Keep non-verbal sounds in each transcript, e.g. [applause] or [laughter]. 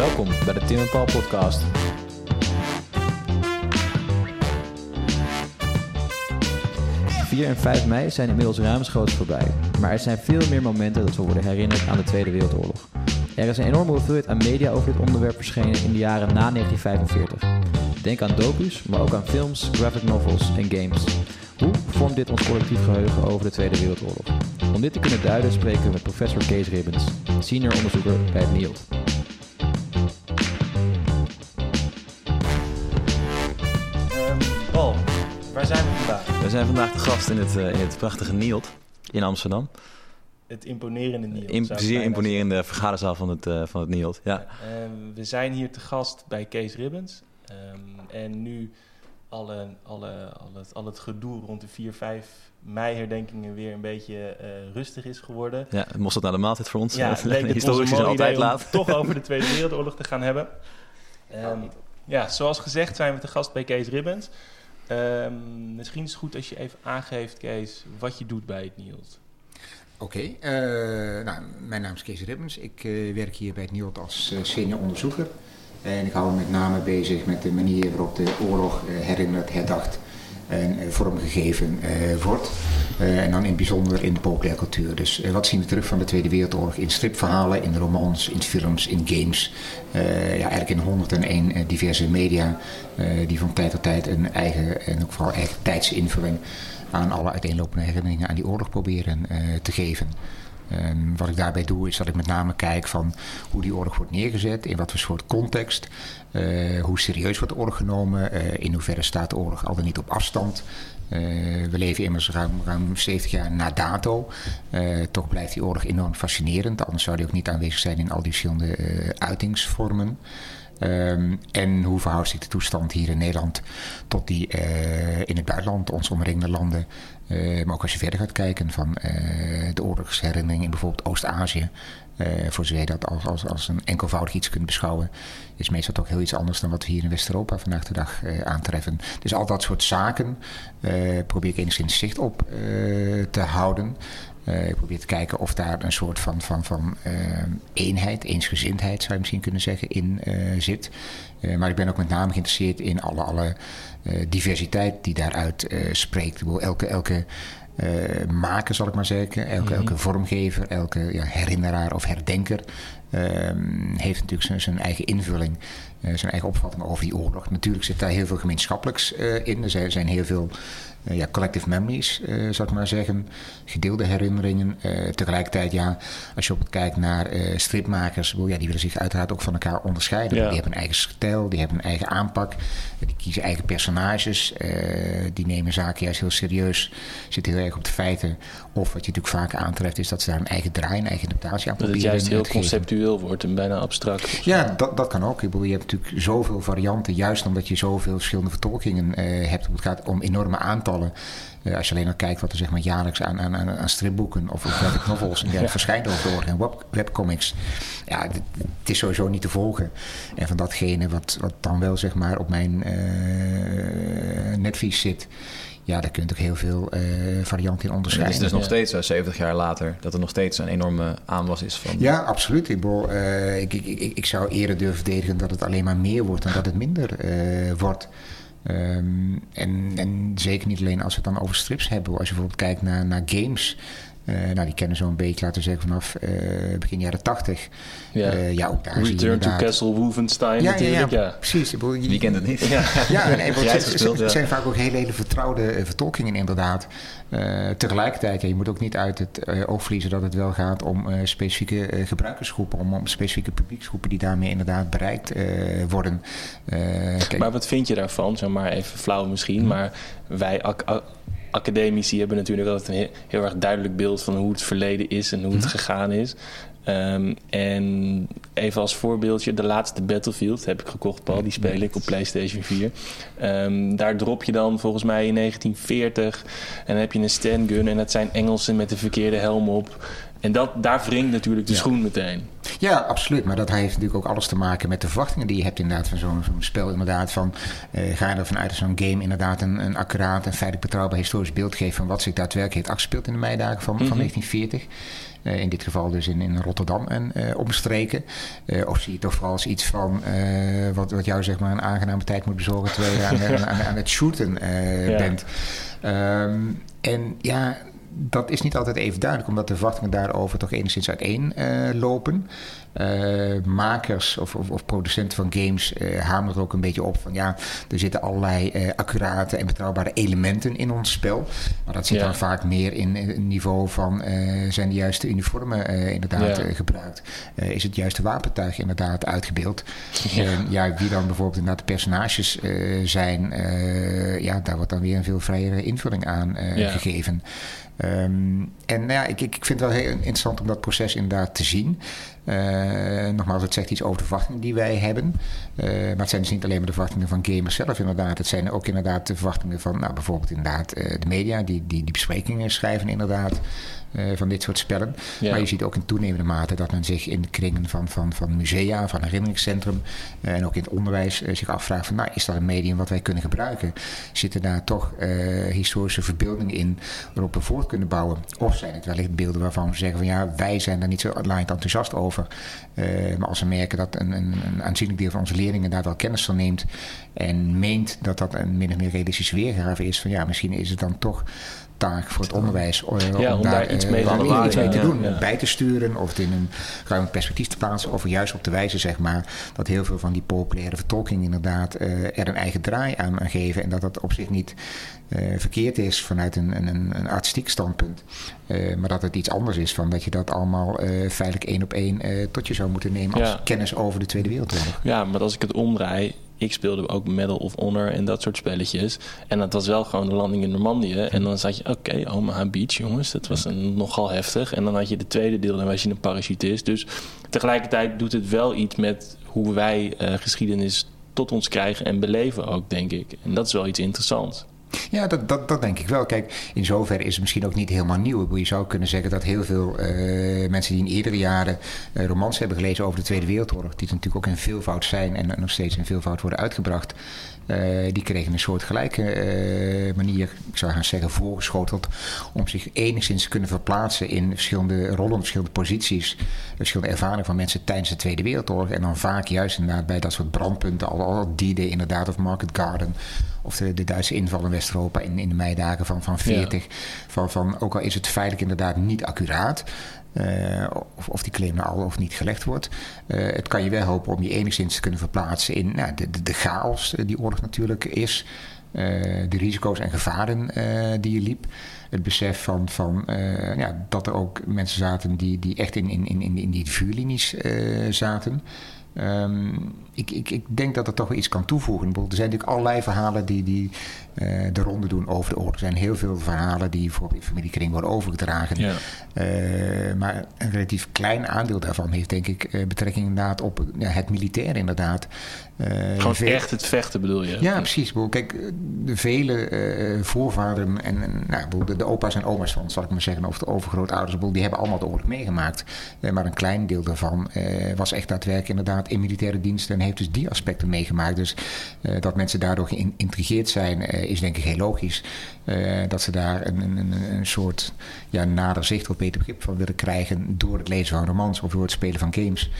Welkom bij de Tim Paul podcast. ...4 en 5 mei zijn inmiddels ruimschoots voorbij. Maar er zijn veel meer momenten dat we worden herinnerd aan de Tweede Wereldoorlog. Er is een enorme hoeveelheid aan media over dit onderwerp verschenen in de jaren na 1945. Denk aan docus, maar ook aan films, graphic novels en games. Hoe vormt dit ons collectief geheugen over de Tweede Wereldoorlog? Om dit te kunnen duiden spreken we met professor Kees Ribbens, senior onderzoeker bij het NIOD. We zijn vandaag de gast in het, eh, in het prachtige NIOD in Amsterdam. Het imponerende ik zeer imponerende vergaderzaal van het, eh, van het NIOD. Ja. Ehm, we zijn hier te gast bij Kees Ribbens. Ehm, en nu alle, alle, al, het, al het gedoe rond de 4-5 mei-herdenkingen weer een beetje eh, rustig is geworden. ja, moest dat naar de maaltijd voor ons? Ja, [laughs] leek het historisch ons is altijd laat. toch over de Tweede Wereldoorlog te gaan hebben. [laughs] Ehm, ja, zoals gezegd zijn we te gast bij Kees Ribbens. Ehm, misschien is het goed als je even aangeeft, Kees, wat je doet bij het NIOD. Oké, eh, nou, mijn naam is Kees Ribbens. Ik eh, werk hier bij het NIOD als eh, senior onderzoeker. En ik hou me met name bezig met de manier waarop de oorlog herinnerd, herdacht en eh, vormgegeven eh, wordt. Eh, en dan in bijzonder in de populaire cultuur. Dus wat zien we terug van de Tweede Wereldoorlog in stripverhalen, in romans, in films, in games. Ja, eigenlijk in 101 eh, diverse media die van tijd tot tijd een eigen en ook vooral eigen tijdsinvulling aan alle uiteenlopende herinneringen aan die oorlog proberen te geven. Wat ik daarbij doe is dat ik met name kijk van hoe die oorlog wordt neergezet, in wat voor soort context, eh, hoe serieus wordt de oorlog genomen, eh, in hoeverre staat de oorlog al dan niet op afstand. Eh, we leven immers ruim, ruim 70 jaar na dato. Toch blijft die oorlog enorm fascinerend, anders zou die ook niet aanwezig zijn in al die verschillende uitingsvormen. Ehm, en hoe verhoudt zich de toestand hier in Nederland tot die eh, in het buitenland, ons omringende landen. Eh, maar ook als je verder gaat kijken van eh, de oorlogsherinnering in bijvoorbeeld Oost-Azië. voor zover je dat als, als, als een enkelvoudig iets kunt beschouwen, is meestal toch heel iets anders dan wat we hier in West-Europa vandaag de dag aantreffen. Dus al dat soort zaken probeer ik enigszins zicht op te houden. Eh, ik probeer te kijken of daar een soort van, van, van eh, eenheid, eensgezindheid zou je misschien kunnen zeggen, in eh, zit. Maar ik ben ook met name geïnteresseerd in alle, alle diversiteit die daaruit spreekt. Elke, elke maker, zal ik maar zeggen, elke, elke vormgever, elke ja, herinneraar of herdenker ehm, heeft natuurlijk zijn, zijn eigen invulling, zijn eigen opvatting over die oorlog. Natuurlijk zit daar heel veel gemeenschappelijks in. Er zijn, zijn heel veel ja, collective memories, eh, zal ik maar zeggen. Gedeelde herinneringen. Eh, tegelijkertijd, ja, als je op kijkt naar eh, stripmakers, wel, ja, die willen zich uiteraard ook van elkaar onderscheiden. Ja. Die hebben een eigen stijl, die hebben een eigen aanpak. eh, Die kiezen eigen personages. eh, die nemen zaken juist heel serieus. Zitten heel erg op de feiten. Of wat je natuurlijk vaak aantreft, is dat ze daar een eigen draai, een eigen interpretatie aan Dat het proberen juist heel geven. conceptueel wordt en bijna abstract. Ja, dat, dat kan ook. Je hebt natuurlijk zoveel varianten, juist omdat je zoveel verschillende vertolkingen eh, hebt. Het gaat om enorme aantallen. Eh, als je alleen al kijkt wat er zeg maar, jaarlijks aan, aan, aan aan stripboeken of of graphic novels en [laughs] dergelijke verschijnt over de en web, webcomics. Ja, het is sowieso niet te volgen. En van datgene wat, wat dan wel zeg maar, op mijn eh netvlies zit, ja, daar kun je ook heel veel eh, varianten in Het onderscheiden. is dus nog Ja. steeds, eh, 70 jaar later, dat er nog steeds een enorme aanwas is van... Ja, absoluut. Ik, bedoel, eh, ik, ik, ik, ik zou eerder durven verdedigen dat het alleen maar meer wordt dan dat het minder eh, wordt. Ehm, en, zeker niet alleen als we het dan over strips hebben. Als je bijvoorbeeld kijkt naar, naar games. Eh, nou, die kennen zo'n beetje, laten we zeggen, vanaf eh, begin jaren tachtig. Ja. Eh, ja, ook daar zie je Return to inderdaad- Castle Wolfenstein ja, ja, ja, natuurlijk. Ja, precies. Ik bedoel, je- Wie kent het niet? Ja. [laughs] Ja, en, en, Jij het, gespeeld, het ja. zijn vaak ook hele, hele vertrouwde vertolkingen inderdaad. Eh, tegelijkertijd, je moet ook niet uit het oog verliezen dat het wel gaat om eh, specifieke eh, gebruikersgroepen, om, om specifieke publieksgroepen die daarmee inderdaad bereikt eh, worden. Eh, Maar wat vind je daarvan? Zeg maar even flauw misschien, maar wij academici hebben natuurlijk altijd een he- heel erg duidelijk beeld van hoe het verleden is en hoe het gegaan is. Ehm, en even als voorbeeldje, de laatste Battlefield heb ik gekocht, Paul. Die speel ik op PlayStation 4. Ehm, daar drop je dan volgens mij in 1940 en dan heb je een gun en dat zijn Engelsen met de verkeerde helm op. En dat, daar wringt natuurlijk de Ja. schoen meteen. Ja, absoluut. Maar dat heeft natuurlijk ook alles te maken met de verwachtingen die je hebt inderdaad van zo'n zo'n spel. Inderdaad van, eh, ga je ervan uit dat zo'n game inderdaad een, een accuraat en feitelijk betrouwbaar historisch beeld geeft van wat zich daadwerkelijk heeft afgespeeld in de meidagen van, Mhm. van 1940. Eh, in dit geval dus in, in Rotterdam en eh omstreken. Of zie je toch vooral als iets van wat, wat jou zeg maar een aangename tijd moet bezorgen terwijl je aan, aan, aan, aan het shooten [laughs] Ja. bent. Ehm, en ja, dat is niet altijd even duidelijk, omdat de verwachtingen daarover toch enigszins uiteen eh, lopen. Eh, makers of, of, of producenten van games eh hameren er ook een beetje op van ja, er zitten allerlei accurate en betrouwbare elementen in ons spel. Maar dat zit Ja. dan vaak meer in het niveau van zijn de juiste uniformen inderdaad Ja. gebruikt? Is het juiste wapentuig inderdaad uitgebeeld? Ja. Wie dan bijvoorbeeld inderdaad de personages zijn, ja, daar wordt dan weer een veel vrijere invulling aan gegeven. Ehm, en nou ja, ik, ik vind het wel heel interessant om dat proces inderdaad te zien. Eh, nogmaals, het zegt iets over de verwachtingen die wij hebben. Eh, maar het zijn dus niet alleen maar de verwachtingen van gamers zelf inderdaad. Het zijn ook inderdaad de verwachtingen van nou, bijvoorbeeld inderdaad eh, de media die, die die besprekingen schrijven inderdaad. Eh, van dit soort spellen. Ja. Maar je ziet ook in toenemende mate dat men zich in de kringen van, van, van musea, van herinneringscentrum eh, en ook in het onderwijs eh, zich afvraagt van nou, is dat een medium wat wij kunnen gebruiken? Zitten daar toch historische verbeeldingen in waarop we voort kunnen bouwen? Of zijn het wellicht beelden waarvan we zeggen van ja, wij zijn daar niet zo laaiend enthousiast over. Maar als we merken dat een, een, een aanzienlijk deel van onze leerlingen daar wel kennis van neemt en meent dat dat een min of meer realistische weergave is van ja, misschien is het dan toch taak voor het onderwijs eh, Ja, om daar iets eh, mee te iets mee te doen, ja. bij te sturen of het in een ruim perspectief te plaatsen of juist op te wijzen zeg maar dat heel veel van die populaire vertolkingen inderdaad eh, er een eigen draai aan, aan geven en dat dat op zich niet verkeerd is vanuit een, een, een, artistiek standpunt. Maar dat het iets anders is van dat je dat allemaal feitelijk één op één tot je zou moeten nemen als Ja. kennis over de Tweede Wereldoorlog. Ja, maar als ik het omdraai, ik speelde ook Medal of Honor en dat soort spelletjes. En dat was wel gewoon de landing in Normandië. En dan zat je, oké, Omaha Beach, jongens, dat was een, nogal heftig. En dan had je de tweede deel, dan was je een parachutist. Dus tegelijkertijd doet het wel iets met hoe wij eh, geschiedenis tot ons krijgen en beleven ook, denk ik. En dat is wel iets interessants. Ja, dat, dat, dat denk ik wel. Kijk, in zoverre is het misschien ook niet helemaal nieuw. Je zou kunnen zeggen dat heel veel eh, mensen die in eerdere jaren eh, romans hebben gelezen over de Tweede Wereldoorlog, die natuurlijk ook in veelvoud zijn en nog steeds in veelvoud worden uitgebracht, die kregen een soort gelijke eh, manier, ik zou gaan zeggen, voorgeschoteld om zich enigszins te kunnen verplaatsen in verschillende rollen, verschillende posities, verschillende ervaringen van mensen tijdens de Tweede Wereldoorlog. En dan vaak juist inderdaad bij dat soort brandpunten, al, al D-Day inderdaad, of Market Garden, of de, de Duitse inval in West-Europa in, in de meidagen van, van 40. Van, van, ook al is het feitelijk inderdaad niet accuraat. Eh, of, of die claim al of niet gelegd wordt. eh, het kan je wel helpen om je enigszins te kunnen verplaatsen in nou, de, de, de chaos eh, die oorlog natuurlijk is. de risico's en gevaren die je liep. Het besef van, van ja, dat er ook mensen zaten die, die echt in, in, in, in die vuurlinies zaten. Ehm, ik, ik, ik denk dat dat toch wel iets kan toevoegen. Er zijn natuurlijk allerlei verhalen die, die eh, de ronde doen over de oorlog. Er zijn heel veel verhalen die voor in familiekring worden overgedragen. Ja. Eh, maar een relatief klein aandeel daarvan heeft denk ik eh, betrekking inderdaad op ja, het militair inderdaad. Gewoon echt het vechten bedoel je? ja, precies. Kijk, de vele voorvaderen en, en nou, de, de opa's en oma's van, zal ik maar zeggen, of de overgrootouders, die hebben allemaal de oorlog meegemaakt. Maar een klein deel daarvan was echt daadwerkelijk inderdaad in militaire dienst en heeft dus die aspecten meegemaakt. Dus eh, dat mensen daardoor geïntrigeerd zijn, eh, is denk ik heel logisch. Eh, dat ze daar een, een, een, soort ja, nader zicht of beter begrip van willen krijgen door het lezen van romans of door het spelen van games.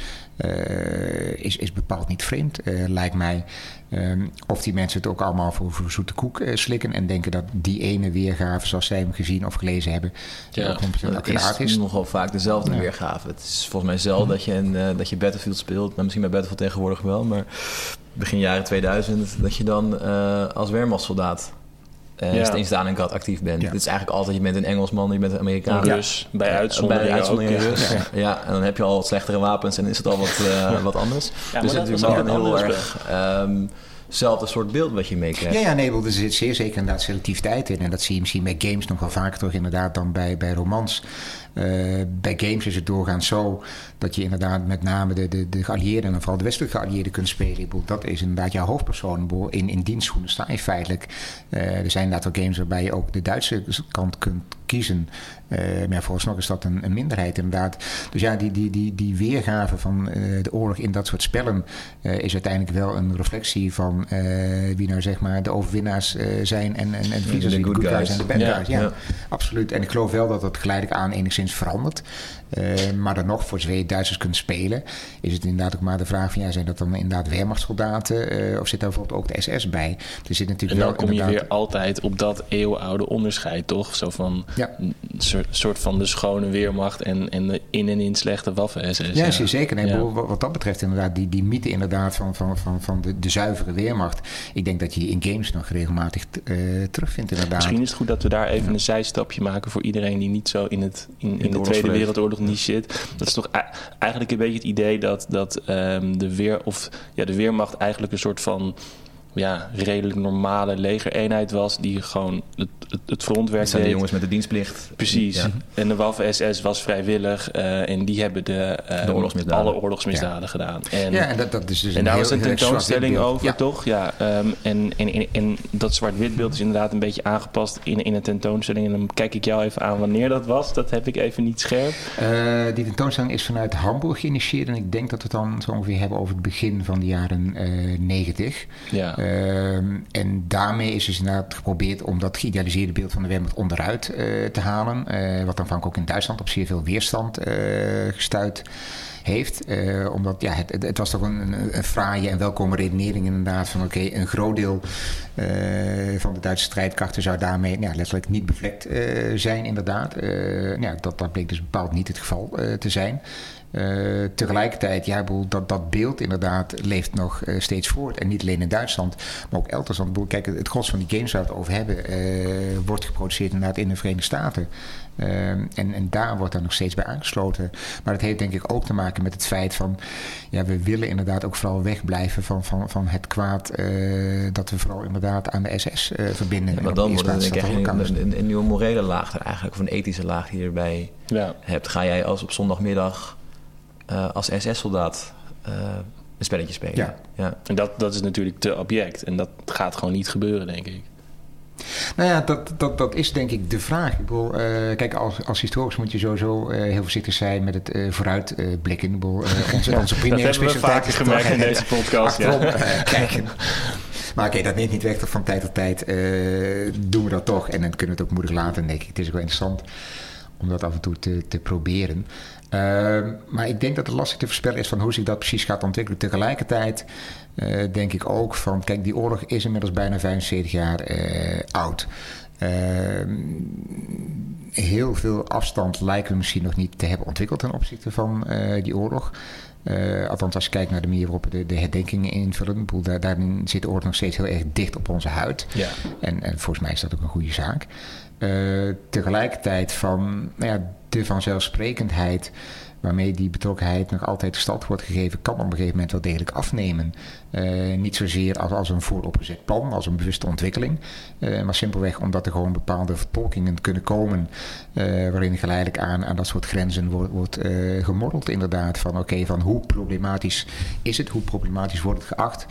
Eh, is, is bepaald niet vreemd, eh, lijkt mij. Ehm, of die mensen het ook allemaal voor, voor zoete koek eh, slikken en denken dat die ene weergave, zoals zij hem gezien of gelezen hebben, Ja, ook 100% Het accuraat is is. nogal vaak dezelfde Ja. weergave. Het is volgens mij zelden dat je, een, dat je Battlefield speelt. Nou, misschien bij Battlefield tegenwoordig wel, maar begin jaren 2000... dat je dan als Wehrmachtssoldaat eh Ja. in Stalingrad actief bent. Ja. Dit is eigenlijk altijd, je bent een Engelsman, je bent een Amerikaan. Rus, bij Ja, uitzondering bij uitzondering ook, ja. Ja. en dan heb je al wat slechtere wapens en is het al wat, eh, wat anders. dus dat het is natuurlijk een heel erg ehm, zelfde soort beeld wat je meekrijgt. Ja, ja, nee, wel, er zit zeer zeker inderdaad selectiviteit in. En dat zie je misschien bij games nog wel vaker terug inderdaad dan bij, bij romans. Bij games is het doorgaans zo dat je inderdaad met name de, de, de geallieerden en vooral de westelijke geallieerden kunt spelen. Dat is inderdaad jouw hoofdpersoon. In, in dienstschoenen sta je feitelijk. er zijn inderdaad wel games waarbij je ook de Duitse kant kunt kiezen. Uh, maar vooralsnog is dat een, een, minderheid inderdaad. Dus ja, die, die, die, die weergave van uh, de oorlog in dat soort spellen uh, is uiteindelijk wel een reflectie van wie nou zeg maar de overwinnaars zijn en, en, en verliezers, de, de good guys. en de bad Ja, guys. Ja, ja. absoluut. En ik geloof wel dat dat geleidelijk aan enigszins verandert. maar dan nog, voor zover je Duitsers kunt spelen, is het inderdaad ook maar de vraag van ja, zijn dat dan inderdaad Wehrmachtssoldaten of zit daar bijvoorbeeld ook de SS bij? Er zit En natuurlijk dan wel kom je inderdaad- weer altijd op dat eeuwenoude onderscheid, toch? Zo van Ja. een soort, soort van de schone weermacht en, en de in en in slechte waffen-SS. Ja, zeker. Nee, Ja. wat, dat betreft inderdaad, die, die mythe inderdaad van, van, van, van de, de zuivere weermacht. Ik denk dat je die in games nog regelmatig eh, terugvindt inderdaad. Misschien is het goed dat we daar even een zijstapje maken voor iedereen die niet zo in, het, in, in de. Tweede Wereldoorlog niet zit. Dat is toch ei- eigenlijk een beetje het idee dat, dat ehm, de, weer, of, ja, de Weermacht eigenlijk een soort van ja, redelijk normale legereenheid was. Die gewoon het, het, het frontwerk zijn de jongens met de dienstplicht. Precies. Ja. En de Waffen-SS was vrijwillig eh, en die hebben de, eh, De oorlogsmisdaden. alle oorlogsmisdaden gedaan. En, ja, en dat, dat is dus en daar heel, was een tentoonstelling over. Ja. toch? Ja. ehm, en, en, en, en dat zwart-wit beeld is inderdaad een beetje aangepast in, in een tentoonstelling. En dan kijk ik jou even aan wanneer dat was. Dat heb ik even niet scherp. Eh, die tentoonstelling is vanuit Hamburg geïnitieerd. En ik denk dat we het dan zo ongeveer hebben over het begin van de jaren eh 90. Ja. Ehm, en daarmee is dus inderdaad geprobeerd om dat geïdealiseerde beeld van de Wehrmacht onderuit eh, te halen. Eh, wat vaak ook in Duitsland op zeer veel weerstand eh, gestuurd heeft. Omdat ja, het, het, was toch een, fraaie en welkome redenering inderdaad van oké, een groot deel van de Duitse strijdkrachten zou daarmee ja, letterlijk niet bevlekt zijn inderdaad. Ja, dat, dat bleek dus bepaald niet het geval te zijn. Eh, tegelijkertijd, ja, dat, dat beeld inderdaad leeft nog eh, steeds voort. En niet alleen in Duitsland, maar ook elders. Want kijk, het, het gros van die games waar we het over hebben, eh, wordt geproduceerd inderdaad in de Verenigde Staten. En, en daar wordt dan nog steeds bij aangesloten. Maar het heeft denk ik ook te maken met het feit van, ja, we willen inderdaad ook vooral wegblijven van, van, van het kwaad eh, dat we vooral inderdaad aan de SS eh, verbinden. Ja, maar dan wordt het denk ik dat een, een, een nieuwe morele laag er eigenlijk, of een ethische laag die je erbij ja. hebt. Ga jij als op zondagmiddag eh, als SS-soldaat eh, een spelletje spelen? Ja. ja. En dat, dat is natuurlijk te object. En dat gaat gewoon niet gebeuren, denk ik. Nou ja, dat, dat, dat is denk ik de vraag. Ik bedoel, eh, kijk, als, als historicus moet je sowieso eh, heel voorzichtig zijn met het eh vooruitblikken. ik bedoel, [laughs] onze, onze Dat primaire hebben we specialiteit vaker is gemerkt in deze podcast. achterom Ja. kijken. Maar oké, dat neemt niet weg dat van tijd tot tijd eh, doen we dat toch. En dan kunnen we het ook moedig laten, denk ik. Het is ook wel interessant om dat af en toe te, te proberen. Ehm, maar ik denk dat het lastig te voorspellen is van hoe zich dat precies gaat ontwikkelen. Tegelijkertijd eh, denk ik ook van, kijk, die oorlog is inmiddels bijna 75 jaar eh, oud. Ehm, heel veel afstand lijken we misschien nog niet te hebben ontwikkeld ten opzichte van eh, die oorlog. Althans, als je kijkt naar de manier waarop we de, de herdenkingen invullen. Daar, daarin zit de oorlog nog steeds heel erg dicht op onze huid. Ja. En, en volgens mij is dat ook een goede zaak. Tegelijkertijd van nou ja, de vanzelfsprekendheid waarmee die betrokkenheid nog altijd stand wordt gegeven, kan op een gegeven moment wel degelijk afnemen. Eh, niet zozeer als, als een vooropgezet plan, als een bewuste ontwikkeling, eh, maar simpelweg omdat er gewoon bepaalde vertolkingen kunnen komen eh, waarin geleidelijk aan, aan dat soort grenzen wordt, wordt gemorreld inderdaad. Van oké, van hoe problematisch is het, hoe problematisch wordt het geacht,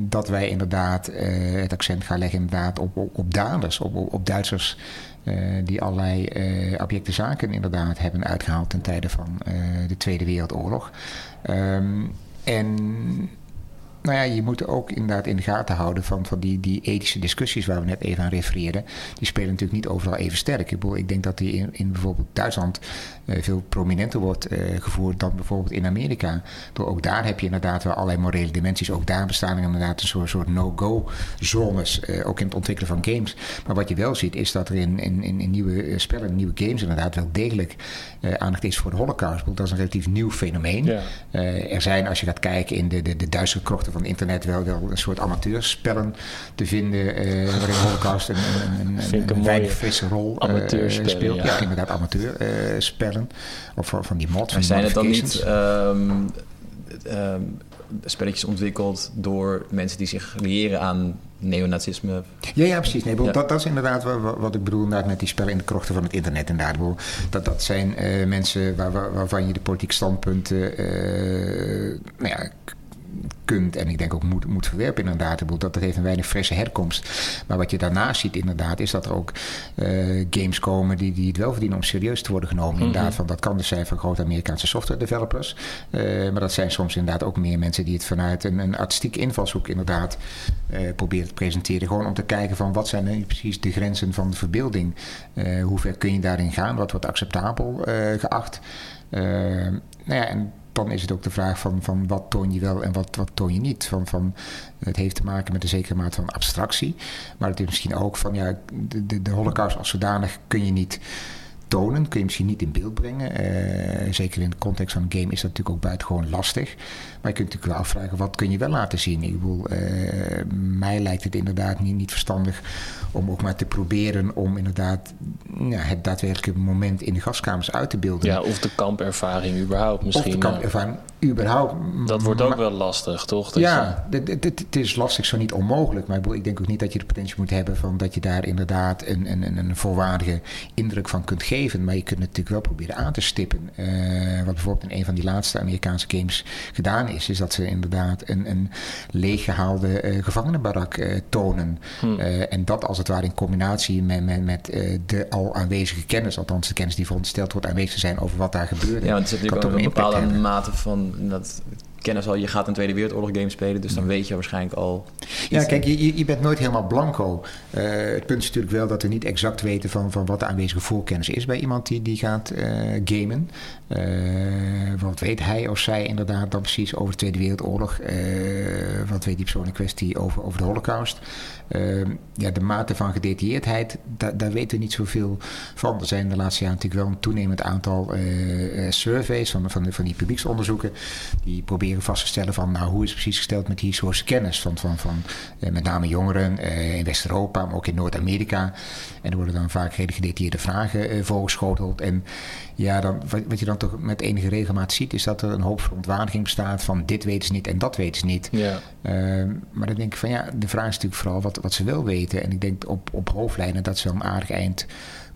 dat wij inderdaad het accent gaan leggen inderdaad op, op, daders, op, op, Duitsers die allerlei eh objecten zaken inderdaad hebben uitgehaald ten tijde van eh, de Tweede Wereldoorlog. Ehm, en nou ja, je moet ook inderdaad in de gaten houden van, van die, die ethische discussies waar we net even aan refereerden. Die spelen natuurlijk niet overal even sterk. Ik, bedoel, ik denk dat die in, in bijvoorbeeld Duitsland eh, veel prominenter wordt eh, gevoerd dan bijvoorbeeld in Amerika. Door ook daar heb je inderdaad wel allerlei morele dimensies. Ook daar bestaan er inderdaad een soort, soort no-go zones, eh, ook in het ontwikkelen van games. Maar wat je wel ziet is dat er in, in, in, nieuwe spellen, nieuwe games inderdaad wel degelijk aandacht is voor de holocaust. Dat is een relatief nieuw fenomeen. Ja. Er zijn, als je gaat kijken in de, de, de Duitse krochten van internet, wel, wel een soort amateurspellen te vinden. eh waarin Holocaust een, een, een, een, weinig frisse rol eh, amateurspellen, speelt. ja. Ja, inderdaad, amateurspellen. of van, die mods. van zijn het dan niet ehm, ehm, spelletjes ontwikkeld door mensen die zich liëren aan neonazisme. Ja, ja, precies. Nee, bedoel, Ja. Dat, dat is inderdaad wat, wat ik bedoel inderdaad met die spellen in de krochten van het internet. Inderdaad. Dat, dat zijn eh, mensen waar, waar- waarvan je de politieke standpunten eh, nou ja, kunt en ik denk ook moet, moet verwerpen inderdaad. Ik bedoel, Dat, heeft een weinig frisse herkomst. Maar wat je daarnaast ziet inderdaad is dat er ook eh, games komen die, die het wel verdienen om serieus te worden genomen. Inderdaad, van, dat kan dus zijn van grote Amerikaanse software developers. Eh, maar dat zijn soms inderdaad ook meer mensen die het vanuit een, een artistieke invalshoek inderdaad eh, proberen te presenteren. Gewoon om te kijken van wat zijn nu precies de grenzen van de verbeelding. Hoe ver kun je daarin gaan? Wat wordt acceptabel geacht? Nou ja, en dan is het ook de vraag van, van wat toon je wel en wat, wat toon je niet. Van, van, het heeft te maken met een zekere mate van abstractie. Maar het is misschien ook van ja, de, de, de holocaust als zodanig kun je niet tonen, kun je misschien niet in beeld brengen. Eh, zeker in de context van een game is dat natuurlijk ook buitengewoon lastig. Maar je kunt natuurlijk wel afvragen, wat kun je wel laten zien? Ik bedoel, eh, mij lijkt het inderdaad niet, niet verstandig om ook maar te proberen om inderdaad ja, het daadwerkelijke moment in de gaskamers uit te beelden. Ja, of de kampervaring überhaupt misschien. of de kamp ja. Überhaupt. Dat wordt ook wel lastig, toch? Dat ja, het is lastig, zo niet onmogelijk. Maar ik bedoel, ik denk ook niet dat je de potentie moet hebben van dat je daar inderdaad een, een, een, een volwaardige indruk van kunt geven. Maar je kunt het natuurlijk wel proberen aan te stippen. Eh, wat bijvoorbeeld in een van die laatste Amerikaanse games gedaan is, is dat ze inderdaad een, een leeggehaalde eh gevangenenbarak eh, tonen. Hm. En dat als het ware in combinatie met, met, met de al aanwezige kennis, althans de kennis die verondersteld wordt aanwezig te zijn over wat daar gebeurde. Ja, want het is kan natuurlijk ook een bepaalde mate van dat kennis al. Je gaat een Tweede Wereldoorlog game spelen, dus dan weet je waarschijnlijk al. Ja, kijk, je, je- je bent nooit helemaal blanco. Eh, het punt is natuurlijk wel dat we niet exact weten van, van wat de aanwezige voorkennis is bij iemand die, die gaat eh, gamen. Eh, wat weet hij of zij inderdaad dan precies over de Tweede Wereldoorlog? Eh, wat weet die persoon in kwestie over, over de Holocaust? Eh, ja, de mate van gedetailleerdheid, da- daar weten we niet zoveel van. Er zijn de laatste jaren natuurlijk wel een toenemend aantal eh, eh, surveys van, van, van die publieksonderzoeken. Die proberen vast te stellen van nou, hoe is het precies gesteld met die historische kennis van, van, van eh, met name jongeren in West-Europa, maar ook in Noord-Amerika. En er worden dan vaak hele gedetailleerde vragen voorgeschoteld. En ja, dan, wat, je dan toch met enige regelmaat ziet, is dat er een hoop verontwaardiging bestaat van dit weten ze niet en dat weten ze niet. Ja. Ehm, maar dan denk ik van ja, de vraag is natuurlijk vooral wat, wat ze wel weten. En ik denk op, op hoofdlijnen dat ze wel een aardig eind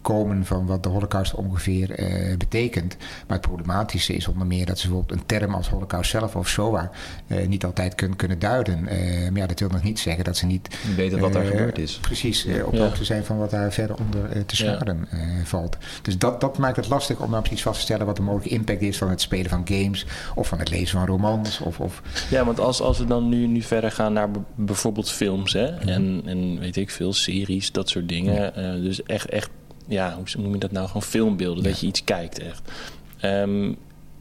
komen van wat de holocaust ongeveer eh, betekent. Maar het problematische is onder meer dat ze bijvoorbeeld een term als holocaust zelf of SOA eh, niet altijd kunnen, kunnen duiden. Eh, maar ja, dat wil nog niet zeggen dat ze niet weten wat daar gebeurd is. Precies, op de Ja. hoogte zijn van wat daar verder onder eh, te scharen eh, valt. Dus dat, dat maakt het lastig om nou precies vast te stellen wat de mogelijke impact is van het spelen van games of van het lezen van romans. Of, of Ja, want als, als we dan nu, nu verder gaan naar bijvoorbeeld films hè, en, en weet ik veel, series, dat soort dingen. Eh, dus echt, echt, ja, hoe noem je dat nou? Gewoon filmbeelden, dat je iets kijkt echt. Ehm,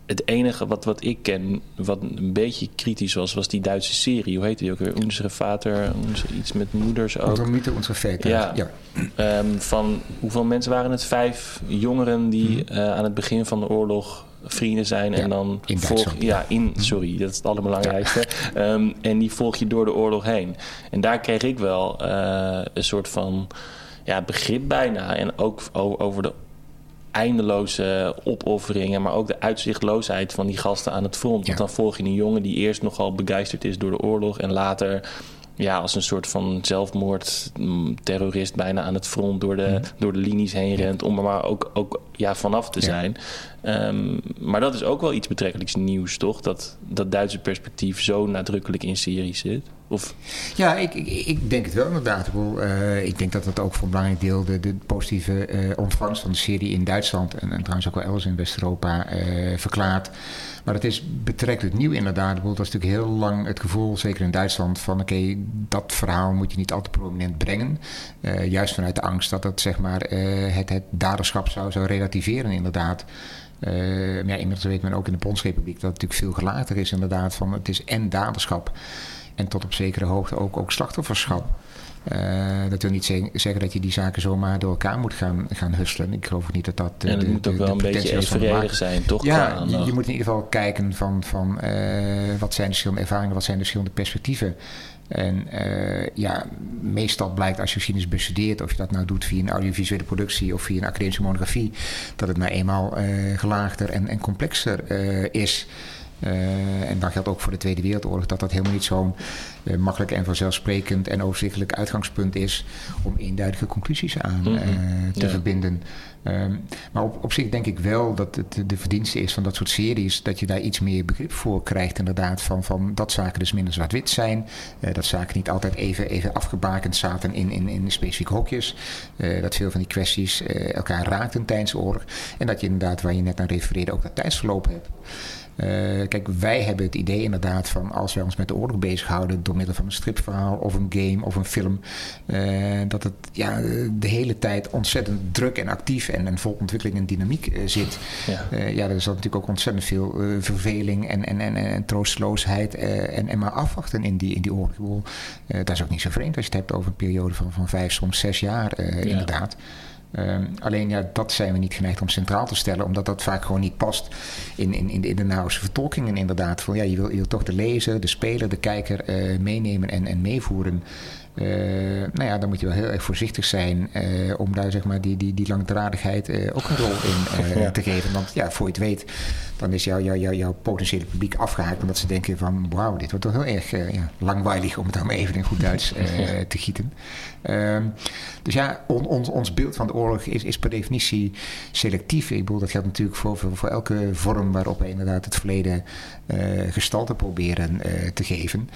het enige wat, wat ik ken, wat een beetje kritisch was, was die Duitse serie. Hoe heette die ook weer? Unsere Vater, unsere, iets met moeders ook. onze mythe, onze feiten. Ja. ja. Ehm, van hoeveel mensen waren het? Vijf jongeren die eh, aan het begin van de oorlog vrienden zijn Ja, en dan in volg ja in sorry dat is het allerbelangrijkste [laughs] Ehm, en die volg je door de oorlog heen en daar kreeg ik wel eh, een soort van ja begrip bijna en ook over de eindeloze opofferingen, maar ook de uitzichtloosheid van die gasten aan het front. Ja. Want dan volg je een jongen die eerst nogal begeisterd is door de oorlog en later ja, als een soort van zelfmoordterrorist bijna aan het front door de, door de linies heen rent om er maar ook, ook ja, vanaf te Ja. zijn. Ehm, maar dat is ook wel iets betrekkelijks nieuws, toch? Dat dat Duitse perspectief zo nadrukkelijk in series zit. Of, Ja, ik, ik, ik denk het wel inderdaad. Ik, bedoel, eh, ik denk dat dat ook voor een belangrijk deel de, de positieve eh, ontvangst van de serie in Duitsland en, en trouwens ook wel elders in West-Europa eh, verklaart. Maar het is betrekkelijk nieuw inderdaad. Dat is natuurlijk heel lang het gevoel, zeker in Duitsland, van oké, dat verhaal moet je niet al te prominent brengen. Eh, juist vanuit de angst dat dat zeg maar eh, het, het daderschap zou, zou relativeren inderdaad. Eh, maar ja, inmiddels weet men ook in de Bondsrepubliek dat het natuurlijk veel gelater is inderdaad. Van het is en daderschap en tot op zekere hoogte ook, ook slachtofferschap. Eh, dat wil niet ze- zeggen dat je die zaken zomaar door elkaar moet gaan, gaan husselen. Ik geloof ook niet dat dat. en het de- moet ook de wel een beetje de evenredig maker. zijn, toch? Ja, je, moet in ieder geval kijken van, van eh, wat zijn de verschillende ervaringen, wat zijn de verschillende perspectieven. En eh, ja, meestal blijkt als je geschiedenis bestudeert, of je dat nou doet via een audiovisuele productie of via een academische monografie, dat het nou eenmaal gelaagder en, en complexer is. Uh, en dat geldt ook voor de Tweede Wereldoorlog, dat dat helemaal niet zo'n uh, makkelijk en vanzelfsprekend en overzichtelijk uitgangspunt is om eenduidige conclusies aan uh, te ja. verbinden. Um, maar op, op zich denk ik wel dat het de verdienste is van dat soort series, dat je daar iets meer begrip voor krijgt, inderdaad, van, van dat zaken dus minder zwart-wit zijn, dat zaken niet altijd even, even afgebakend zaten in, in, in specifieke hokjes, dat veel van die kwesties elkaar raakten tijdens de oorlog en dat je inderdaad, waar je net aan refereerde, ook dat tijdsverloop hebt. Uh, kijk, wij hebben het idee inderdaad van als wij ons met de oorlog bezighouden door middel van een stripverhaal of een game of een film, uh, dat het ja, de hele tijd ontzettend druk en actief en, en vol ontwikkeling en dynamiek uh, zit. Ja. ja, er is natuurlijk ook ontzettend veel verveling en, en, en, en troosteloosheid en, en maar afwachten in die, in die oorlog. dat is ook niet zo vreemd als je het hebt over een periode van, van vijf, soms zes jaar ja. inderdaad. Um, alleen ja, dat zijn we niet geneigd om centraal te stellen, omdat dat vaak gewoon niet past in, in, in de, in de nauwste vertolkingen inderdaad. Van, ja, je, wil, je wil toch de lezer, de speler, de kijker uh, meenemen en, en meevoeren. Uh, nou ja, dan moet je wel heel erg voorzichtig zijn uh, om daar zeg maar die, die, die langdradigheid ook een rol in ja. te geven. Want ja, voor je het weet, dan is jouw, jouw, jouw, jouw potentiële publiek afgehaakt omdat ze denken van wauw, dit wordt toch heel erg ja, langweilig om het dan even in goed Duits ja. [laughs] te gieten. Ehm, dus ja, on, on, ons beeld van de oorlog is, is per definitie selectief. Ik bedoel, dat geldt natuurlijk voor, voor, voor elke vorm waarop wij inderdaad het verleden gestalte proberen te geven.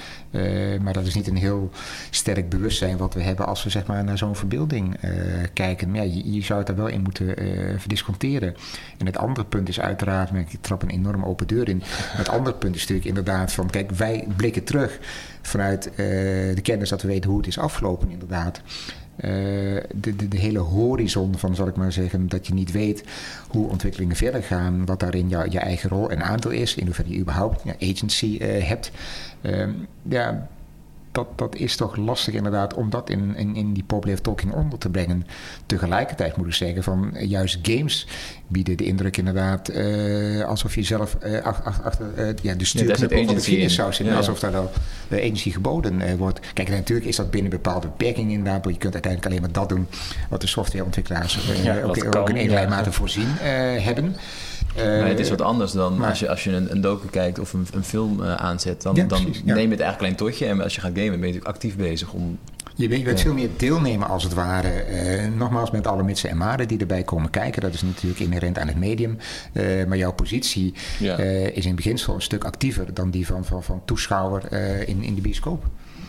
maar dat is niet een heel sterk bewustzijn wat we hebben als we zeg maar, naar zo'n verbeelding uh, kijken. Maar ja, je, je, zou het er wel in moeten uh, verdisconteren. En het andere punt is uiteraard, ik een enorme open deur in. Het andere punt is natuurlijk inderdaad van, kijk, wij blikken terug vanuit uh, de kennis dat we weten hoe het is afgelopen inderdaad. Uh, de, de, de, hele horizon van, zal ik maar zeggen, dat je niet weet hoe ontwikkelingen verder gaan, wat daarin jou, je eigen rol en aandeel is, in hoeverre je überhaupt ja, agency hebt. Ja, dat, dat is toch lastig inderdaad om dat in, in, in die popular talking onder te brengen. Tegelijkertijd moet ik zeggen van juist games bieden de indruk inderdaad uh, alsof je zelf uh, achter, uh, ja, de stuurknuppel ja, van de zou zitten. Ja, alsof daar al energie geboden wordt. Kijk, natuurlijk is dat binnen bepaalde beperkingen inderdaad. Want je kunt uiteindelijk alleen maar dat doen wat de softwareontwikkelaars ook, ook in enige mate voorzien hebben. Uh, het is wat anders dan maar, als je, als je een, een docu kijkt of een, een film aanzet. Dan, dan precies, neem je het eigenlijk alleen totje. En als je gaat gamen ben je natuurlijk actief bezig om... Je bent, je bent veel meer deelnemen als het ware. Uh, nogmaals met alle mitsen en maren die erbij komen kijken. Dat is natuurlijk inherent aan het medium. maar jouw positie ja. is in beginsel een stuk actiever dan die van, van, van toeschouwer in, in de bioscoop.